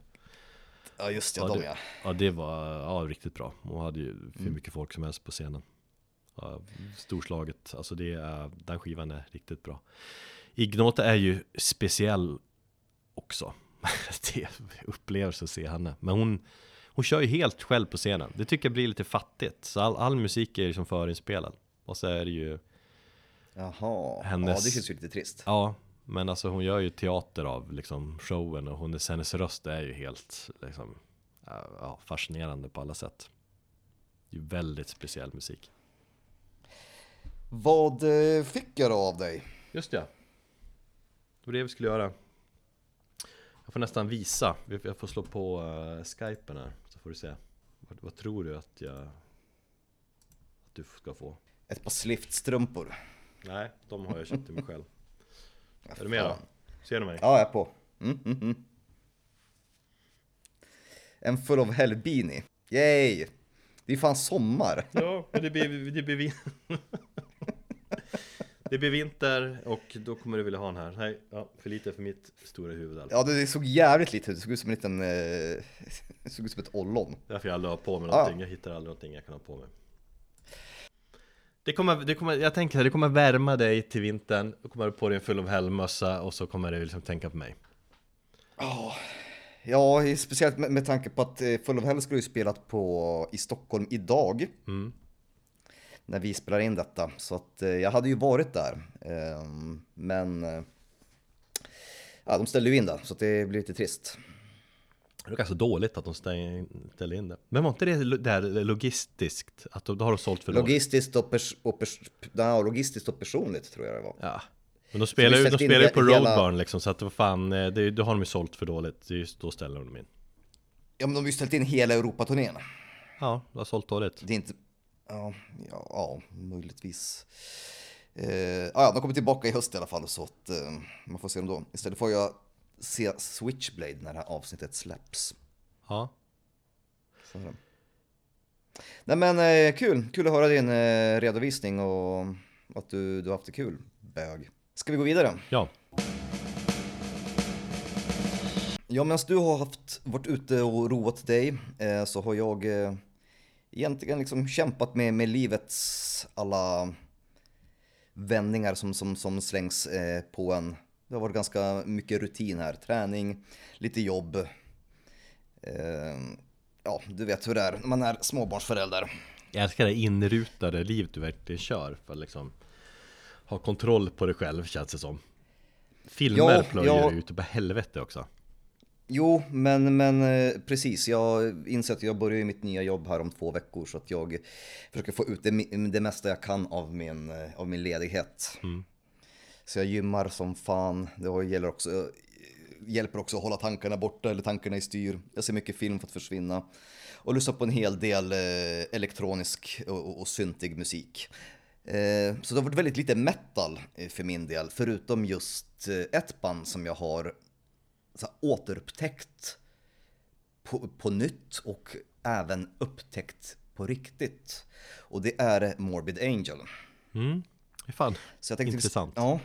Ja just det, ja, de det, ja. ja det var ja, riktigt bra Hon hade ju hur mycket folk som helst på scenen ja, Storslaget, alltså det är, den skivan är riktigt bra Ignota är ju speciell också. det upplevelse att se henne. Men hon, hon kör ju helt själv på scenen. Det tycker jag blir lite fattigt. Så all, all musik är liksom förinspelad. Och så är det ju, Jaha, Hennes- ja det känns ju lite trist. ja, men alltså hon gör ju teater av liksom showen och hennes, hennes röst är ju helt liksom, ja, fascinerande på alla sätt. Det är ju väldigt speciell musik. Vad eh, fick jag då av dig? Just det. Det var det vi skulle göra. Jag får nästan visa. Jag får slå på uh, skypen här. Så får du se. Vad, vad tror du att jag... Att du ska få? Ett par sliftstrumpor. Nej, de har jag köpt till mig själv. Ja, Är du med då? Ser du mig? Ja, jag är på. Mm, mm, mm. En full of hell beanie. Yay! Det är fan sommar. Ja, men det blir, det blir, vin- det blir vinter och då kommer du vilja ha den här. Nej, ja, för lite för mitt stora huvud alltså. Ja, det såg jävligt lite ut. Det såg ut som en liten... Eh, det såg ut som ett ollon. Därför jag aldrig har på mig Ja. någonting, jag hittar aldrig någonting jag kan ha på mig det kommer, det kommer, jag tänker att det kommer värma dig till vintern, då kommer du på dig en full av helgmössa och så kommer du liksom tänka på mig Ja, speciellt med, med tanke på att eh, Full of Hell skulle ju spelat på, i Stockholm idag. Mm. När vi spelar in detta. Så att eh, jag hade ju varit där. Ehm, men... Eh, ja, de ställde ju in det, så det blir lite trist. Det är ganska dåligt att de ställer in det Men var inte det där logistiskt? Att då, har de sålt för? Logistiskt och, pers- och, pers- ja, logistiskt och personligt tror jag det var. Ja Men de spelar ju de spelar ju på hela- Roadburn liksom så att vad fan, eh, det, då har de ju sålt för dåligt Just då ställer de in Ja, men de har ju ställt in hela Europaturnén. Ja, det har sålt dåligt Det är inte... Ja, ja, ja möjligtvis. Eh, ja, de kommer tillbaka i höst i alla fall så att eh, man får se dem då. Istället får jag se Switchblade när det här avsnittet släpps. Ja Så är det. Nej men eh, kul, kul att höra din eh, redovisning och att du, du har haft det kul, bög. Ska vi gå vidare? Ja, Ja, medan du har haft, varit ute och roat dig eh, så har jag egentligen liksom kämpat med, med livets alla vändningar som, som, som slängs på en. Det har varit ganska mycket rutin här, träning, lite jobb. Eh, ja, du vet hur det är när man är småbarnsförälder. Jag älskar det inrutade livet du verkligen kör för att liksom ha kontroll på dig själv känns det som Filmer Ja, plöjer ja. ut på helvete också Jo, men, men eh, precis. Jag inser att jag börjar mitt nya jobb här om två veckor så att jag försöker få ut det, det mesta jag kan av min, eh, av min ledighet. Så jag gymmar som fan. Det gäller också, hjälper också att hålla tankarna borta eller tankarna i styr. Jag ser mycket film för att försvinna. Och lyssnar på en hel del eh, elektronisk och, och, och syntig musik. Eh, så det har varit väldigt lite metal eh, för min del, förutom just ett band som jag har så här, återupptäckt på, på nytt och även upptäckt på riktigt. Och det är Morbid Angel. Mm, fan Så jag tänkte, Intressant. Ja.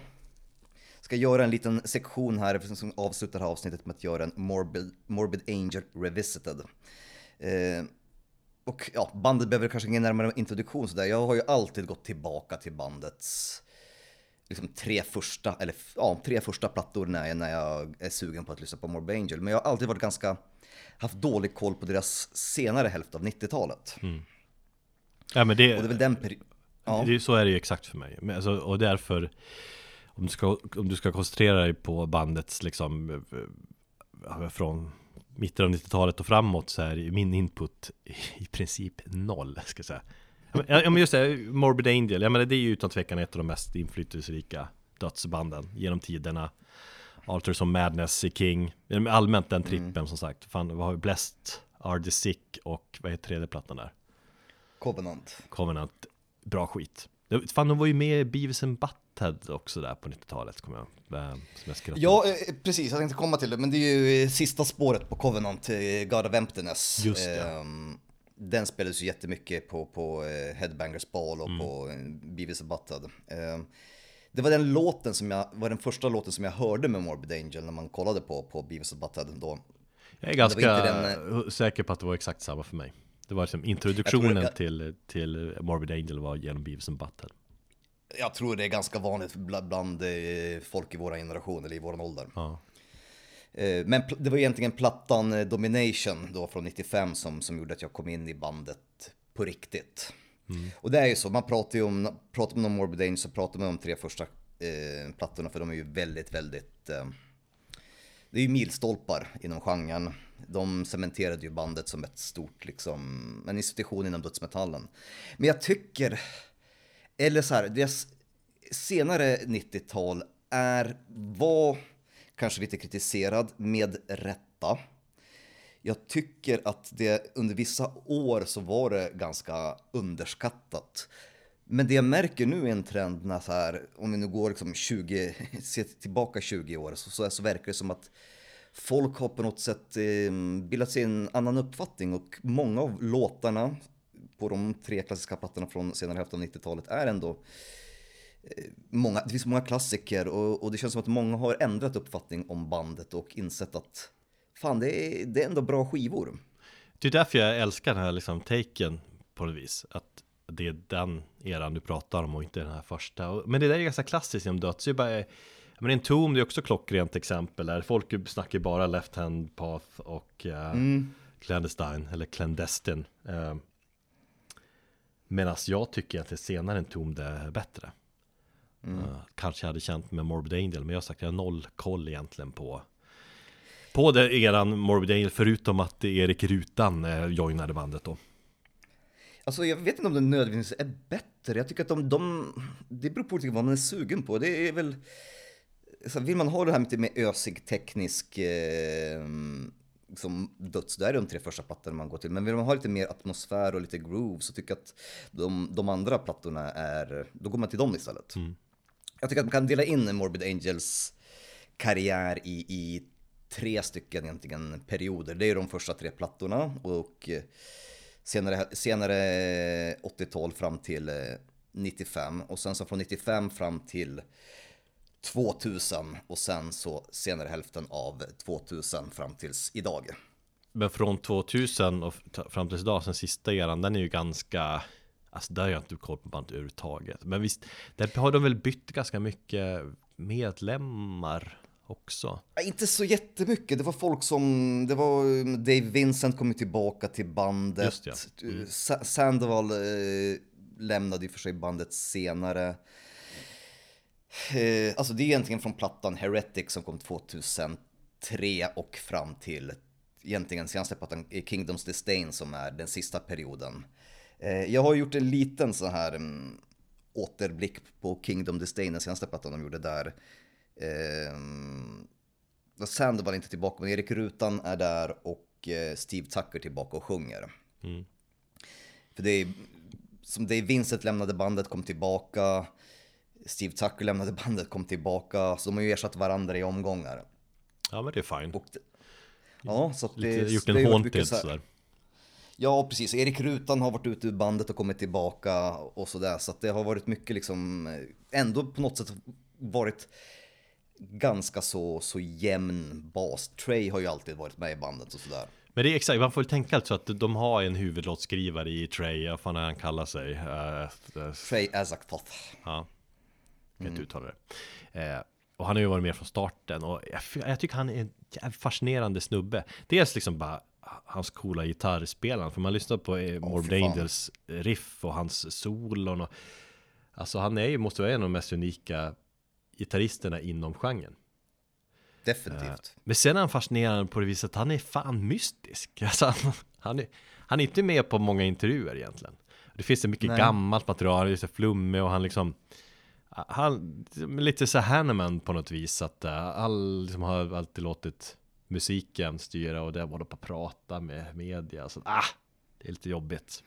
Ska göra en liten sektion här som avslutar här avsnittet med att göra en Morbid, Morbid Angel Revisited. Eh, och ja, bandet behöver kanske ingen närmare introduktion sådär. Jag har ju alltid gått tillbaka till bandets liksom tre första, eller ja, tre första plattor när jag, när jag är sugen på att lyssna på Morbid Angel. Men jag har alltid varit ganska, haft dålig koll på deras senare hälft av 90-talet. Ja men det, Och det är väl den perioden. Ja. det, så är det ju exakt för mig men alltså, Och därför om du, ska, om du ska koncentrera dig på bandets liksom eh, Från mitten av 90-talet och framåt så är min input i princip noll ska jag säga Ja, men- just det, Morbid Angel, ja men det är ju utan tvekan ett av de mest inflytelserika dödsbanden genom tiderna Alters of Madness i King, allmänt den trippen som sagt Fan, vad har vi? Blessed, Are the Sick och vad heter tredje plattan där? Covenant. Covenant, bra skit. Fan, de var ju med i Beavis and Butthead också där på 90-talet, kommer jag eh, Som jag Ja, eh, precis. Jag tänkte komma till det. Men det är ju sista spåret på Covenant, eh, God of Emptiness. Just det. Ehm, Den spelades ju jättemycket på, på Headbangers Ball och Mm. på Beavis and Butthead. Ehm, Det var den låten som jag, var den första låten som jag hörde med Morbid Angel när man kollade på, på Beavis and Butthead då. Jag är ganska den, säker på att det var exakt samma för mig Det var liksom introduktionen Jag det- till, till Morbid Angel var genom Beavis and Butthead Jag tror det är ganska vanligt bland, bland eh, folk i vår generation eller i vår ålder. Ja. Eh, Men det var egentligen plattan eh, Domination då från 95 som, som gjorde att jag kom in i bandet på riktigt. Och det är ju så, man pratar ju om, pratar man om Morbid Angel så pratar man om de tre första eh, plattorna för de är ju väldigt, väldigt eh, det är ju milstolpar inom genren. De cementerade ju bandet som ett stort, liksom, en institution inom dödsmetallen. Men jag tycker, eller så här, deras senare 90-tal är, var kanske lite kritiserad med rätta. Jag tycker att det under vissa år så var det ganska underskattat. Men det jag märker nu är en trend när så här, om vi nu går liksom 20, ser tillbaka 20 år, så, så, så verkar det som att folk har på något sätt eh, bildat sig en annan uppfattning och många av låtarna på de tre klassiska plattorna från senare hälften av 90-talet är ändå eh, många, det finns många klassiker och, och det känns som att många har ändrat uppfattning om bandet och insett att fan det är, det är ändå bra skivor. Det är därför jag älskar den här liksom taken på något vis. Att det är den eran du pratar om och inte den här första. Men det där är ganska klassiskt inom döds. Det är bara, men en tom, det är också klockrent exempel där folk snackar bara left hand path och uh, clandestine eller clandestine. Uh, Medan jag tycker att det senare en tom det är bättre. Eh, kanske jag hade känt med Morbid Angel, men jag har sagt jag har noll koll egentligen på på det eran Morbid Angel, förutom att Erik Rutan eh, joinade bandet då. Alltså jag vet inte om det nödvändigtvis är bättre. Jag tycker att de, de det beror på vad man är sugen på. Det är väl, så vill man ha det här lite mer ösig teknisk eh, som döds, då är det de tre första plattorna man går till. Men vill man ha lite mer atmosfär och lite groove så tycker jag att de, de andra plattorna är, då går man till dem istället. Jag tycker att man kan dela in Morbid Angels karriär i, i tre stycken egentligen perioder. Det är de första tre plattorna och eh, senare, senare eh, 80-tal fram till eh, 95 och sen så från 95 fram till 2000 och sen så senare hälften av 2000 fram tills idag. Men från 2000 och fram tills idag, sen sista eran, den är ju ganska Alltså där har jag inte koll på bandet överhuvudtaget. Men visst, där har de väl bytt ganska mycket medlemmar? Också Inte så jättemycket, det var folk som, det var um, Dave Vincent kom ju tillbaka till bandet. Just ja. Mm. Sa- Sandoval eh, lämnade ju för sig bandet senare. Eh, alltså det är egentligen från plattan Heretic som kom 2003 och fram till egentligen senaste plattan eh, Kingdoms Disdain som är den sista perioden. Eh, jag har gjort en liten så här mm, återblick på Kingdom Disdain, den senaste plattan de gjorde där. Ehm, då Sandoval inte tillbaka, men Erik Rutan är där och eh, Steve Tucker tillbaka och sjunger. För det är som Dave Vincent lämnade bandet, kom tillbaka. Steve Tucker lämnade bandet, kom tillbaka. Så de har ju ersatt varandra i omgångar. Ja men det är fine det, ja, så att det, Lite, gjort det en haunted så här- sådär Ja, precis. Erik Rutan har varit ute ur bandet och kommit tillbaka och sådär. Så att det har varit mycket liksom, eh, ändå på något sätt varit ganska så, så jämn bas. Trey har ju alltid varit med i bandet och sådär. Men det är exakt, man får tänka alltså att de har en huvudlåtskrivare i Trey, vad fan är han kallar sig? Eh, Trey Azaktoth. Ja, kan inte uttala det. Eh, och han har ju varit med från starten och jag, jag tycker han är en fascinerande snubbe. Dels liksom bara hans coola gitarrspelare, för man lyssnar på eh, Morbid. Angels riff och hans solon och Alltså han är ju, måste vara en av de mest unika gitarristerna inom genren. Definitivt. Men sen är han fascinerande på det viset att han är fan mystisk. Alltså, han, han, är, han är inte med på många intervjuer egentligen. Det finns så mycket Nej. gammalt material, han är så flummig och han liksom han, lite så Hanneman på något vis att uh, han liksom har alltid låtit musiken styra och det var på att prata med media så ah, det är lite jobbigt.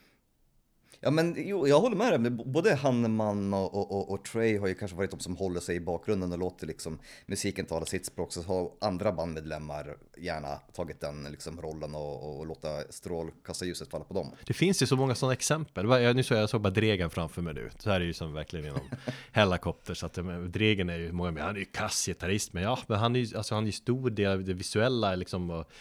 Ja men jo, jag håller med dig. Både Hanneman och, och, och, och Trey har ju kanske varit de som håller sig i bakgrunden och låter liksom musiken tala sitt språk. Så har andra bandmedlemmar gärna tagit den liksom rollen och, och låta strålkastarljuset falla på dem. Det finns ju så många sådana exempel. Jag, nu såg jag såg bara Dregen framför mig nu. Så här är det ju som verkligen inom Hellacopter. Så att det- Dregen är ju många, men han är ju kassgitarrist. Men ja, men han är ju alltså han är ju stor del av det visuella liksom. Och,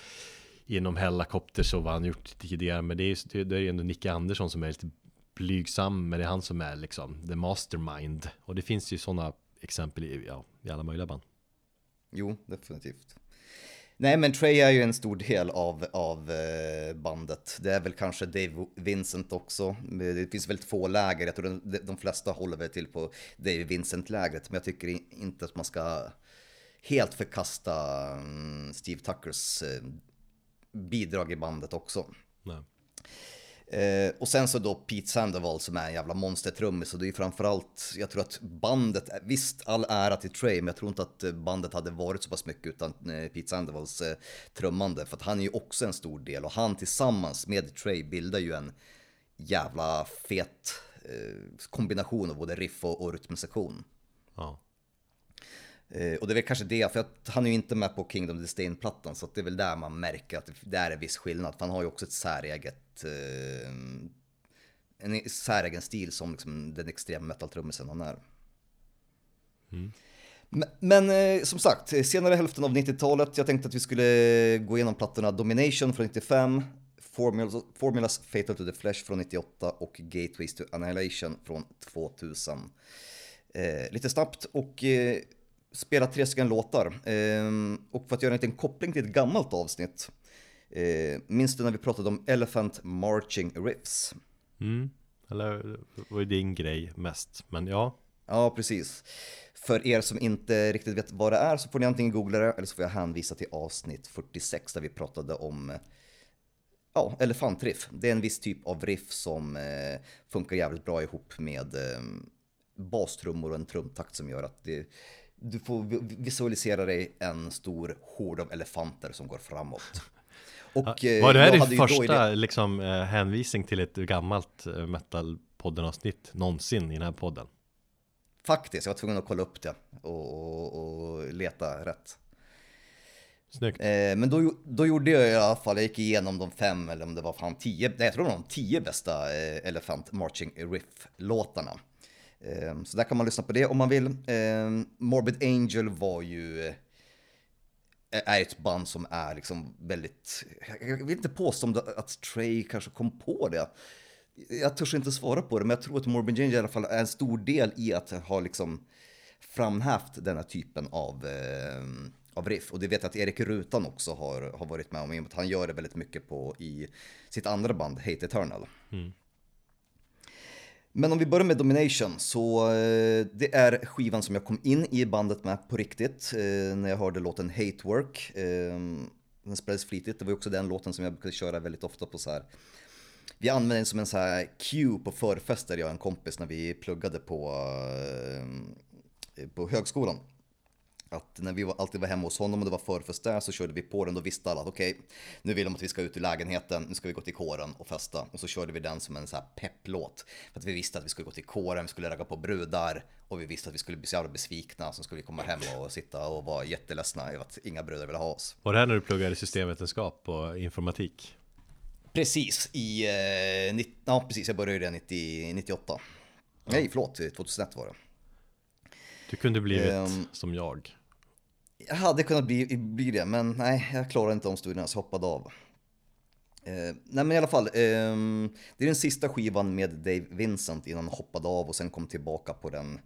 inom helikopter så vad han gjort tidigare. Men det är ju det är ju ändå Nicke Andersson som är lite blygsam, men det är han som är liksom the mastermind. Och det finns ju sådana exempel i, ja, i alla möjliga band. Jo, definitivt. Nej, men Trey är ju en stor del av, av eh, bandet. Det är väl kanske Dave Vincent också. Eh, det finns väldigt få läger. Jag tror de, de flesta håller väl till på Dave Vincent-lägret. Men jag tycker inte att man ska helt förkasta mm, Steve Tuckers eh, bidrag i bandet också. Eh, och sen så då Pete Sandoval som är en jävla monstertrummis. Så det är framförallt, jag tror att bandet, visst all ära till Trey, men jag tror inte att bandet hade varit så pass mycket utan eh, Pete Sandovals eh, trummande. För att han är ju också en stor del och han tillsammans med Trey bildar ju en jävla fet eh, kombination av både riff och, och rytmsektion. Ja. Eh, och det är väl kanske det, för att han är ju inte med på Kingdom Disdain-plattan, så det är väl där man märker att det är en viss skillnad. För han har ju också ett säreget, eh, en säregen stil som liksom den extrema metal-trummisen han är. Mm. Men, men eh, som sagt, senare hälften av 90-talet, jag tänkte att vi skulle gå igenom plattorna Domination från 95, Formulas, Formulas Fatal to the Flesh från 98 och Gateways to Annihilation från 2000. Eh, lite snabbt och eh, spela tre stycken låtar. Ehm, och för att göra en liten koppling till ett gammalt avsnitt. Eh, minns du när vi pratade om Elephant Marching Riffs? Mm. Eller det var ju din grej mest, men ja. Ja, precis. För er som inte riktigt vet vad det är så får ni antingen googla det eller så får jag hänvisa till avsnitt 46 där vi pratade om ja, elefantriff. Det är en viss typ av riff som eh, funkar jävligt bra ihop med eh, bastrummor och en trumtakt som gör att det du får visualisera dig en stor hord av elefanter som går framåt. Och, ja, var det här din första liksom, eh, hänvisning till ett gammalt eh, metalpodden avsnitt någonsin i den här podden? Faktiskt, jag var tvungen att kolla upp det och, och, och leta rätt. Snyggt. Eh, men då, då gjorde jag i alla fall, jag gick igenom de fem eller om det var fan tio, nej, jag tror det var de tio bästa eh, Elephant Marching Riff-låtarna. Ehm, så där kan man lyssna på det om man vill. Ehm, Morbid Angel var ju eh, är ett band som är liksom väldigt, jag vill inte påstå att Trey kanske kom på det. Jag törs inte svara på det, men jag tror att Morbid Angel i alla fall är en stor del i att ha liksom framhävt den här typen av, eh, av riff. Och det vet jag att Erik Rutan också har, har varit med om, i och med att han gör det väldigt mycket på i sitt andra band, Hate Eternal. Mm. Men om vi börjar med Domination så eh, det är skivan som jag kom in i bandet med på riktigt eh, när jag hörde låten Hate Work. Eh, den spelades flitigt, det var också den låten som jag brukade köra väldigt ofta på så här. Vi använde den som en så här cue på förfester, jag och en kompis när vi pluggade på, eh, på högskolan att när vi alltid var hemma hos honom och det var förfest där så körde vi på den. Då visste alla att okej, okay, nu vill de att vi ska ut ur lägenheten, nu ska vi gå till kåren och festa. Och så körde vi den som en så här pepplåt. För att vi visste att vi skulle gå till kåren, vi skulle ragga på brudar och vi visste att vi skulle bli så jävla besvikna. Så skulle vi komma hem och sitta och vara jätteledsna över att inga brudar ville ha oss. Var det här när du pluggade systemvetenskap och informatik? Precis, i, eh, ja precis, jag började det 90, 98. Ja. Nej, förlåt, 2001 var det. Du kunde blivit um, som jag. Jag hade kunnat bli, bli det, men nej, jag klarade inte omstudierna så jag hoppade av. Eh, nej men i alla fall, eh, det är den sista skivan med Dave Vincent innan han hoppade av och sen kom tillbaka på den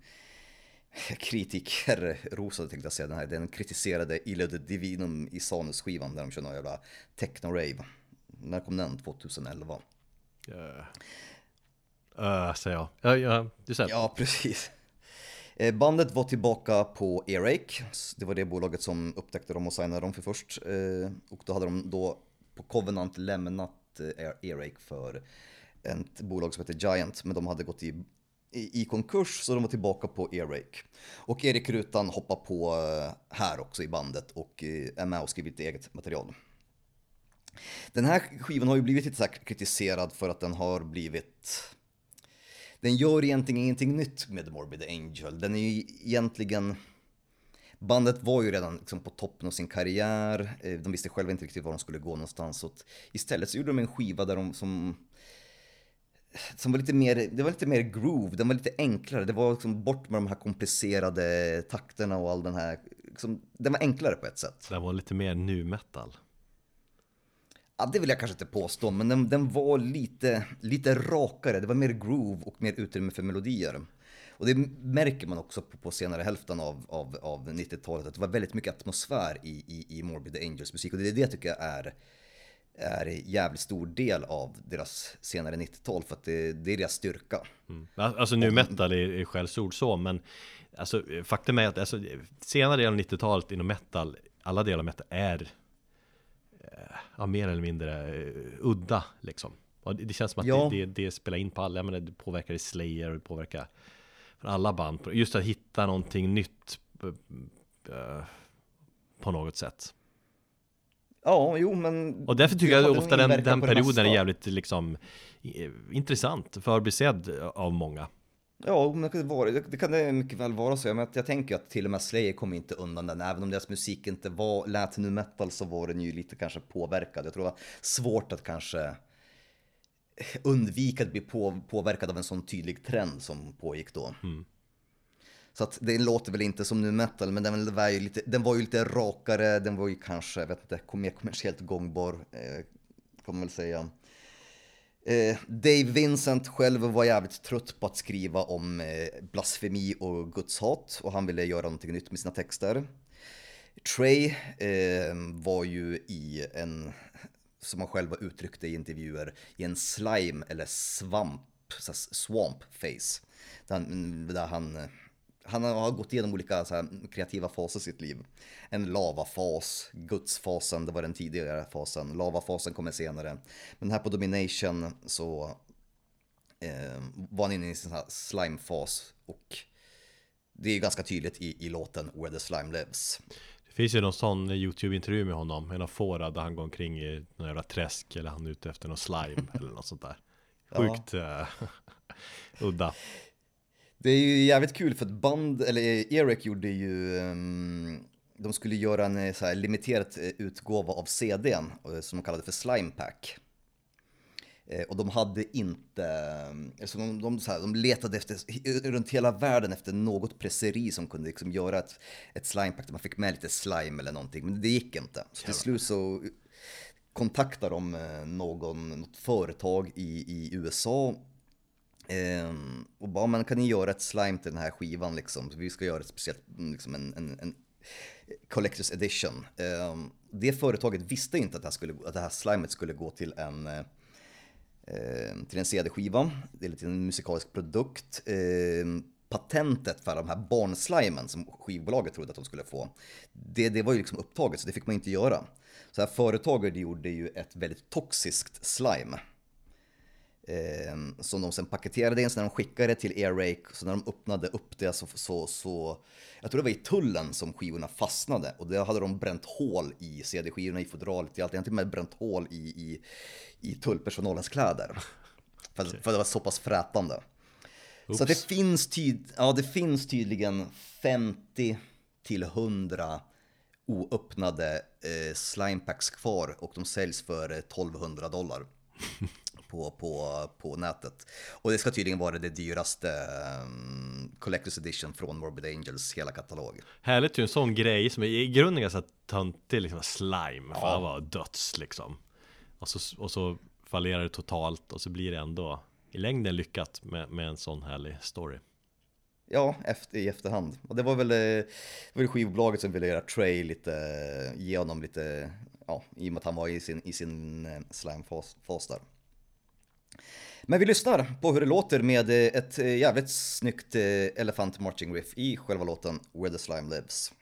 kritikerrosade tänkte jag säga, den, här, den kritiserade Ilo de Divinum i Sanus-skivan där de kör någon jävla techno-rave. När kom den? 2011? Uh, uh, säger jag. Ja, ja, du säger. Ja, precis. Eh, bandet var tillbaka på Earache, det var det bolaget som upptäckte dem och signade dem för först. Eh, och då hade de då på Covenant lämnat eh, e- Earache för ett bolag som heter Giant, men de hade gått i, i, i konkurs så de var tillbaka på Earache. Och Erik Rutan hoppar på här också i bandet och är med och skriver lite eget material. Den här skivan har ju blivit lite kritiserad för att den har blivit den gör egentligen ingenting nytt med Morbid Angel. Den är ju egentligen... Bandet var ju redan liksom på toppen av sin karriär. Eh, de visste själva inte riktigt var de skulle gå någonstans. Så istället så gjorde de en skiva där de som... Som var lite mer, det var lite mer groove, den var lite enklare. Det var liksom bort med de här komplicerade takterna och all den här... Liksom, den var enklare på ett sätt. Den var lite mer nu metal. Ja, det vill jag kanske inte påstå, men den, den var lite, lite rakare. Det var mer groove och mer utrymme för melodier. Och det märker man också på, på senare hälften av, av, av 90-talet, att det var väldigt mycket atmosfär i, i, i Morbid Angels musik. Och det är det tycker jag är, är en jävligt stor del av deras senare 90-tal, för att det, det är deras styrka. Mm. Alltså nu metal är, är skällsord så, men alltså, faktum är att alltså, senare delen av 90-talet inom metal, alla delar av metal är ja, mer eller mindre uh, udda liksom. Och det, det känns som att ja. det, det, det, spelar in på alla, jag menar, det påverkar i Slayer och det påverkar för alla band. Just att hitta någonting nytt uh, på något sätt. Ja, jo men... Och därför tycker jag ofta den, den perioden är jävligt liksom intressant, förbisedd av många. Ja, men det, kan det, vara, det kan det mycket väl vara så. Jag, jag tänker att till och med Slayer kom inte undan den. Även om deras musik inte var, lät nu metal så var den ju lite kanske påverkad. Jag tror det var svårt att kanske undvika att bli på, påverkad av en sån tydlig trend som pågick då. Mm. Så att det låter väl inte som nu metal, men den var ju lite, den var ju lite rakare, den var ju kanske, jag vet inte, mer kommersiellt gångbar, eh, kan man väl säga. Eh, Dave Vincent själv var jävligt trött på att skriva om eh, blasfemi och gudshat och han ville göra någonting nytt med sina texter. Trey eh, var ju i en, som han själv har uttryckt det i intervjuer, i en slime eller svamp, swamp face. Där han, där han eh, han har gått igenom olika så här, kreativa faser i sitt liv. En lavafas, gudsfasen, det var den tidigare fasen. Lavafasen kommer senare. Men här på Domination så eh, var han inne i sin slimefas och det är ganska tydligt i, i låten Where the Slime Lives. Det finns ju någon sån YouTube-intervju med honom, en av fåra där han går omkring i någon jävla träsk eller han är ute efter någon slime eller något sånt där. Sjukt ja. uh, udda. Det är ju jävligt kul för att band, eller Eric gjorde ju, um, de skulle göra en eh, så här limiterad eh, utgåva av CDn eh, som de kallade för Slime Pack. Och de hade inte, alltså de, de, så här, de letade efter, runt hela världen efter något presseri som kunde liksom göra ett, ett slimepack där man fick med lite slime eller någonting, men det gick inte. Så till slut så kontaktade de någon, något företag i, i USA Ehm, och bara, man kan ni göra ett slime till den här skivan liksom? vi ska göra ett speciellt, mm, liksom en, en, en Collector's Edition. Ehm, det företaget visste inte att det här, skulle, att det här slimet skulle gå till en, ehm, till en CD-skiva, eller till en musikalisk produkt. Patentet för de här barnslimen som skivbolaget trodde att de skulle få, det, det var ju liksom upptaget så det fick man inte göra. Så här företaget gjorde ju ett väldigt toxiskt slime Eh, som de sen paketerade in, så när de skickade det till Airrake, så när de öppnade upp det så, så, så, jag tror det var i tullen som skivorna fastnade och då hade de bränt hål i CD-skivorna, i fodralet, i allt. De hade till och med bränt hål i, i, i tullpersonalens kläder. För, okay. för det var så pass frätande. Oops. Så det finns, tyd, ja, det finns tydligen 50 till 100 oöppnade eh, slimepacks kvar och de säljs för 1200 dollar. på, på, på nätet. Och det ska tydligen vara det dyraste um, Collector's Edition från Morbid Angels hela katalog. Härligt ju en sån grej som är i grunden ganska töntig, liksom slime, ja. att vara döds liksom. Och så, och så fallerar det totalt och så blir det ändå i längden lyckat med, med en sån härlig story. Ja, efter, i efterhand. Och det var väl, eh, det var väl skivbolaget som ville göra Trey lite, ge honom lite, ja, i och med att han var i sin, i sin eh, slamfas där. Men vi lyssnar på hur det låter med eh, ett jävligt snyggt Elephant Marching Riff i själva låten Where the Slime Lives.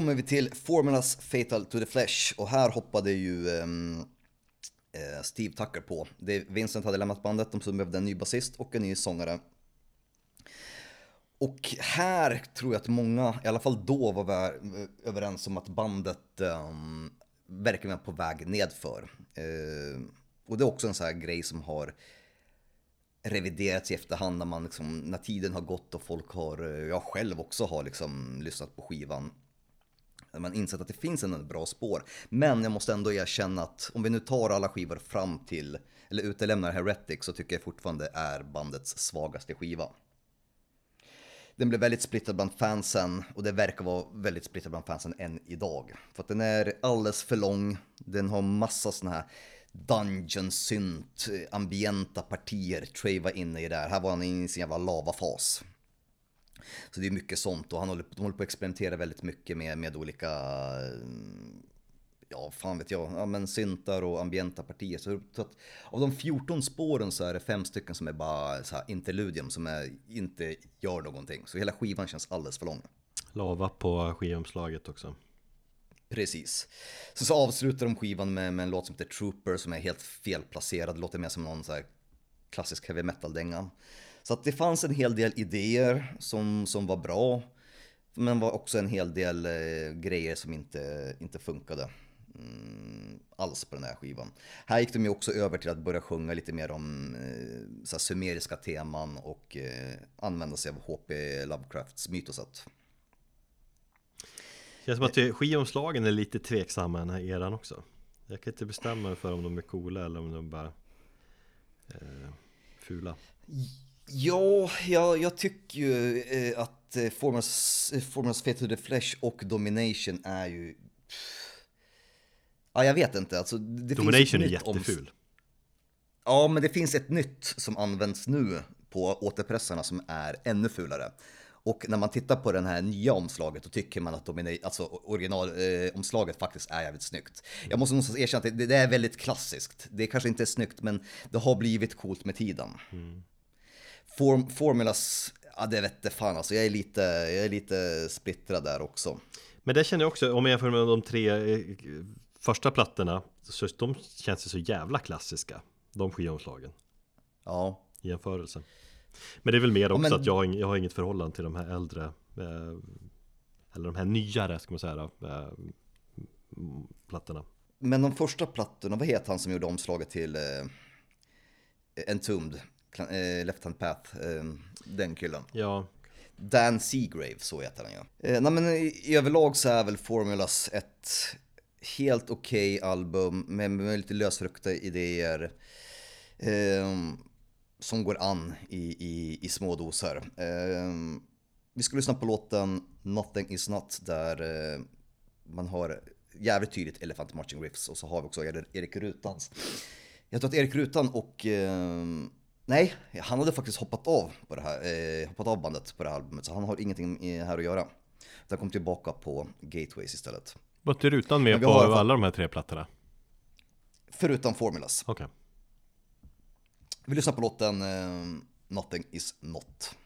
Kommer vi till Formulas Fatal to the Flesh och här hoppade ju um, Steve Tucker på. Det, Vincent hade lämnat bandet, de behövde en ny basist och en ny sångare. Och här tror jag att många, i alla fall då, var överens om att bandet um, verkligen var på väg nedför. Uh, och det är också en sån här grej som har reviderats i efterhand när, man liksom, när tiden har gått och folk har, eh, jag själv också har liksom lyssnat på skivan. När man insett att det finns en bra spår. Men jag måste ändå erkänna att om vi nu tar alla skivor fram till, eller utelämnar Heretic så tycker jag fortfarande det är bandets svagaste skiva. Den blev väldigt splittrad bland fansen och det verkar vara väldigt splittrad bland fansen än idag. För att den är alldeles för lång, den har massa såna här dungeon synt, eh, ambienta partier. Trey var inne i det här, här var han i sin jävla lavafas. Så det är mycket sånt och han håller, de håller på att experimentera väldigt mycket med, med olika, ja fan vet jag, ja, men syntar och ambienta partier. Så, så att av de 14 spåren så är det fem stycken som är bara så här interludium som är, inte gör någonting. Så hela skivan känns alldeles för lång. Lava på skivomslaget också. Precis. Så, så avslutar de skivan med, med en låt som heter Trooper som är helt felplacerad. Det låter mer som någon så här klassisk heavy metal-dänga. Så att det fanns en hel del idéer som, som var bra. Men var också en hel del eh, grejer som inte, inte funkade mm, alls på den här skivan. Här gick de ju också över till att börja sjunga lite mer om eh, så här sumeriska teman och eh, använda sig av H.P. Lovecrafts mytoset. Känns som att skivomslagen är lite tveksamma i den här eran också. Jag kan inte bestämma mig för om de är coola eller om de bara eh, fula. Ja, jag, jag tycker ju eh, att eh, Formers, eh, Fate to the Flesh och Domination är ju... Ja, jag vet inte. Alltså, det Domination är om- jätteful. Ja, men det finns ett nytt som används nu på återpressarna som är ännu fulare. Och när man tittar på den här nya omslaget då tycker man att domina- alltså originalomslaget eh, faktiskt är jävligt snyggt. Jag måste någonstans erkänna att det, det är väldigt klassiskt. Det kanske inte är snyggt men det har blivit coolt med tiden. Form, formulas, ja det vette fan alltså. Jag är, lite, jag är lite splittrad där också. Men det känner jag också, om jag jämför med de tre eh, första plattorna Så de känns ju så jävla klassiska De skivomslagen Ja, i jämförelse Men det är väl mer också men- att jag har, jag har inget förhållande till de här äldre eh, Eller de här nyare ska man säga eh, Plattorna men de första plattorna, vad heter han som gjorde omslaget till eh, Entombed? Eh, Left Hand Path, eh, den killen. Ja, Dan Seagrave, så heter han ju. Eh, nej men i, överlag så är väl Formulas ett helt okej album med, med lite lösryckta idéer. Eh, som går an i, i, i små doser. Eh, vi ska lyssna på låten Nothing Is Not där eh, man har jävligt tydligt Elephant Marching Riffs och så har vi också Erik Rutans. Jag tror att Erik Rutan och eh, Nej, han hade faktiskt hoppat av, på det här, eh, hoppat av bandet på det här albumet så han har ingenting eh, här att göra. Han kom tillbaka på Gateways istället. var inte Rutan med på har alla de här tre plattorna? Förutom Formulas. Okej Vi lyssnar på låten eh, Nothing Is Not.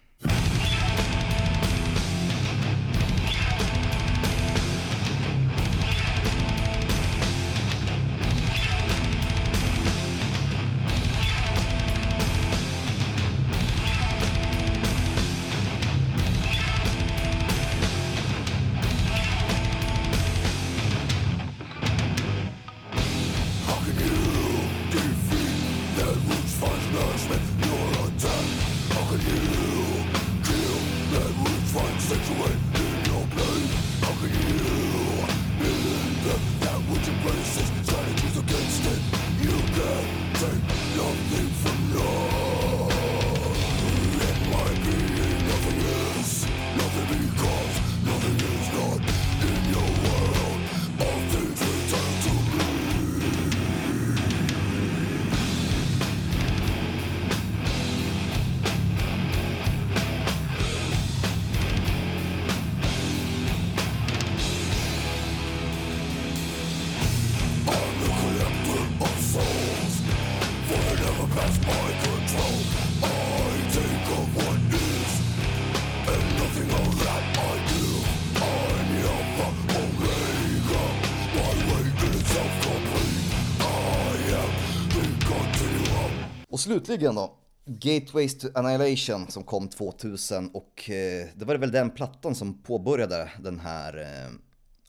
Slutligen då. Gateways to Annihilation som kom 2000 och eh, det var väl den plattan som påbörjade den här eh,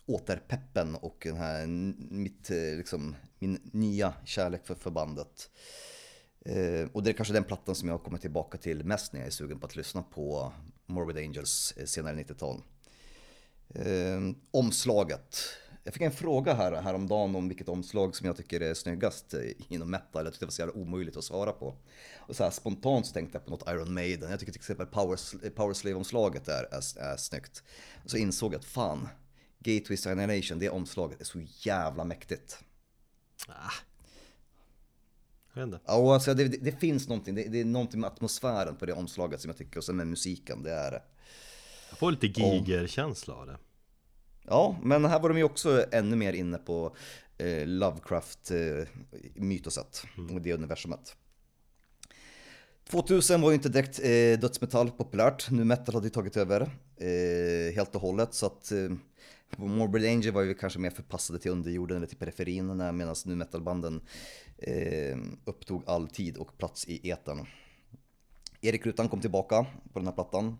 återpeppen och den här, mitt, eh, liksom, min nya kärlek för förbandet. Eh, och det är kanske den plattan som jag kommer tillbaka till mest när jag är sugen på att lyssna på Morbid Angels eh, senare 90-tal. Eh, omslaget. Jag fick en fråga här häromdagen om vilket omslag som jag tycker är snyggast inom metal. Jag tyckte det var så jävla omöjligt att svara på. Och så här, spontant så tänkte jag på något Iron Maiden. Jag tycker till exempel Power, Power Slave-omslaget är, är, är snyggt. Och så insåg jag att fan, Gateways Annihilation, det omslaget är så jävla mäktigt. Inte. Ja, alltså det, det, det finns någonting, det, det är någonting med atmosfären på det omslaget som jag tycker, och sen med musiken, det är. Jag får lite Giger-känsla av det. Ja, men här var de ju också ännu mer inne på eh, Lovecraft-mytoset och det universumet. 2000 var ju inte direkt eh, dödsmetall populärt, nu metal hade ju tagit över eh, helt och hållet så att eh, Morbid Angel var ju kanske mer förpassade till underjorden eller till periferin medan nu metalbanden eh, upptog all tid och plats i etern. Erik Rutan kom tillbaka på den här plattan.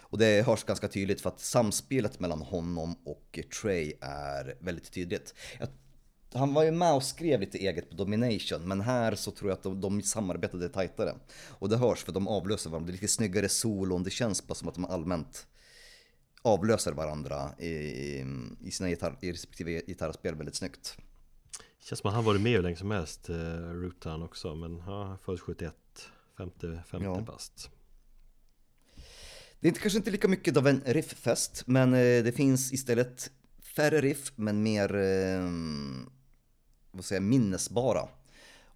Och det hörs ganska tydligt för att samspelet mellan honom och Trey är väldigt tydligt. Han var ju med och skrev lite eget på Domination, men här så tror jag att de, de samarbetade tajtare. Och det hörs för de avlöser varandra, det är lite snyggare solon, det känns bara som att de allmänt avlöser varandra i, i sina gitarr, i respektive gitarrspel väldigt snyggt. Känns som att han varit med hur länge som helst, eh, Rutan också. Men ja, född 71, 50, 50 Ja. bast. Det är kanske inte lika mycket av en rifffest, men eh, det finns istället färre riff, men mer eh, vad säger, minnesbara.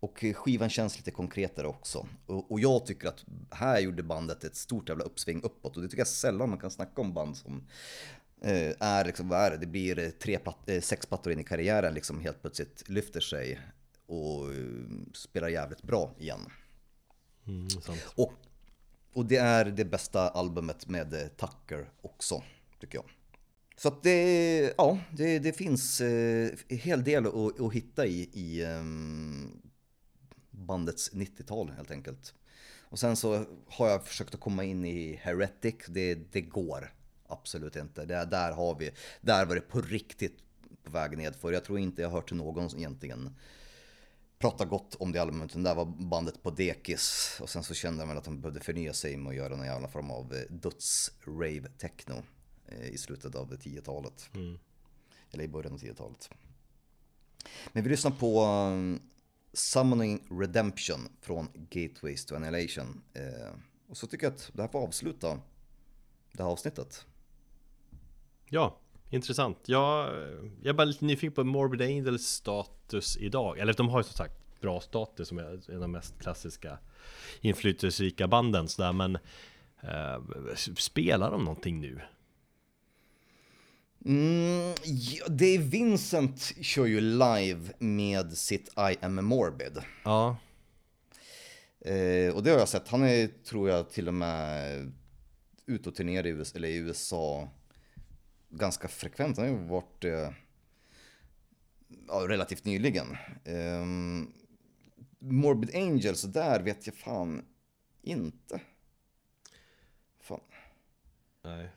Och eh, skivan känns lite konkretare också. Och, och jag tycker att här gjorde bandet ett stort jävla uppsving uppåt. Och det tycker jag sällan man kan snacka om band som eh, är liksom, vad är det? Det blir tre platt, eh, sex plattor in i karriären liksom helt plötsligt lyfter sig och eh, spelar jävligt bra igen. Mm. Och, och det är det bästa albumet med eh, Tucker också, tycker jag. Så att det, ja, det, det finns eh, en hel del att, att hitta i, i ehm, bandets 90-tal helt enkelt. Och sen så har jag försökt att komma in i Heretic, det, det går absolut inte. Det, där har vi, där var det på riktigt på väg nedför. Jag tror inte jag har hört till någon egentligen prata gott om det albumet. Den där var bandet på dekis. Och sen så kände jag väl att de behövde förnya sig med att göra någon jävla form av eh, döds-rave-techno eh, i slutet av 10-talet. Eller i början av 10-talet. Men vi lyssnar på um, Summoning Redemption från Gateways to Annihilation. Eh, och så tycker jag att det här får avsluta det här avsnittet. Ja, intressant. Jag, jag är bara lite nyfiken på Morbid Angels status idag. Eller de har ju som sagt bra status som är en av de mest klassiska inflytelserika banden sådär. Men eh, spelar de någonting nu? Mm, ja, Dave Vincent kör ju live med sitt I am morbid. Ja, Eh, och det har jag sett. Han är, tror jag, till och med ute och turnerar i USA, eller i USA ganska frekvent. Han har ju varit eh, ja, relativt nyligen. Eh, Morbid Angels, där vet jag fan inte. Fan. nej.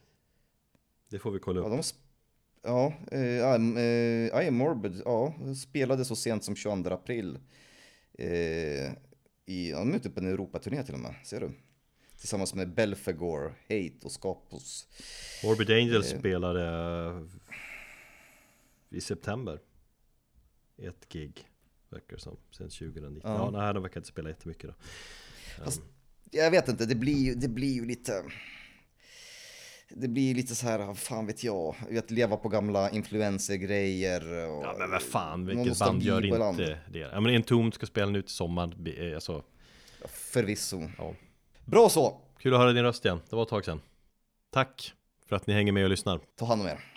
Det får vi kolla Ja, upp. de, sp- ja, eh, ja, eh, I am Morbid, ja, spelade så sent som 22 april. Eh, i, ja, de är ute på en Europaturné till och med, ser du? Tillsammans med Belfagor, Hate och Scapos. Morbid Angels spelade eh, i september. Ett gig, verkar det som, sen 2019. Ja, Ja. nej, de verkar inte spela jättemycket då. Fast, jag vet inte, det blir, ju- det blir ju lite... Det blir lite så här, fan vet jag, att leva på gamla influencergrejer. Och Ja men vad fan, vilket band gör inte det? Ja men Entombed ska spela nu till sommaren, eh, alltså, Förvisso. ja. Bra så, Kul att höra din röst igen, det var ett tag sedan. Tack för att ni hänger med och lyssnar. ta hand om er.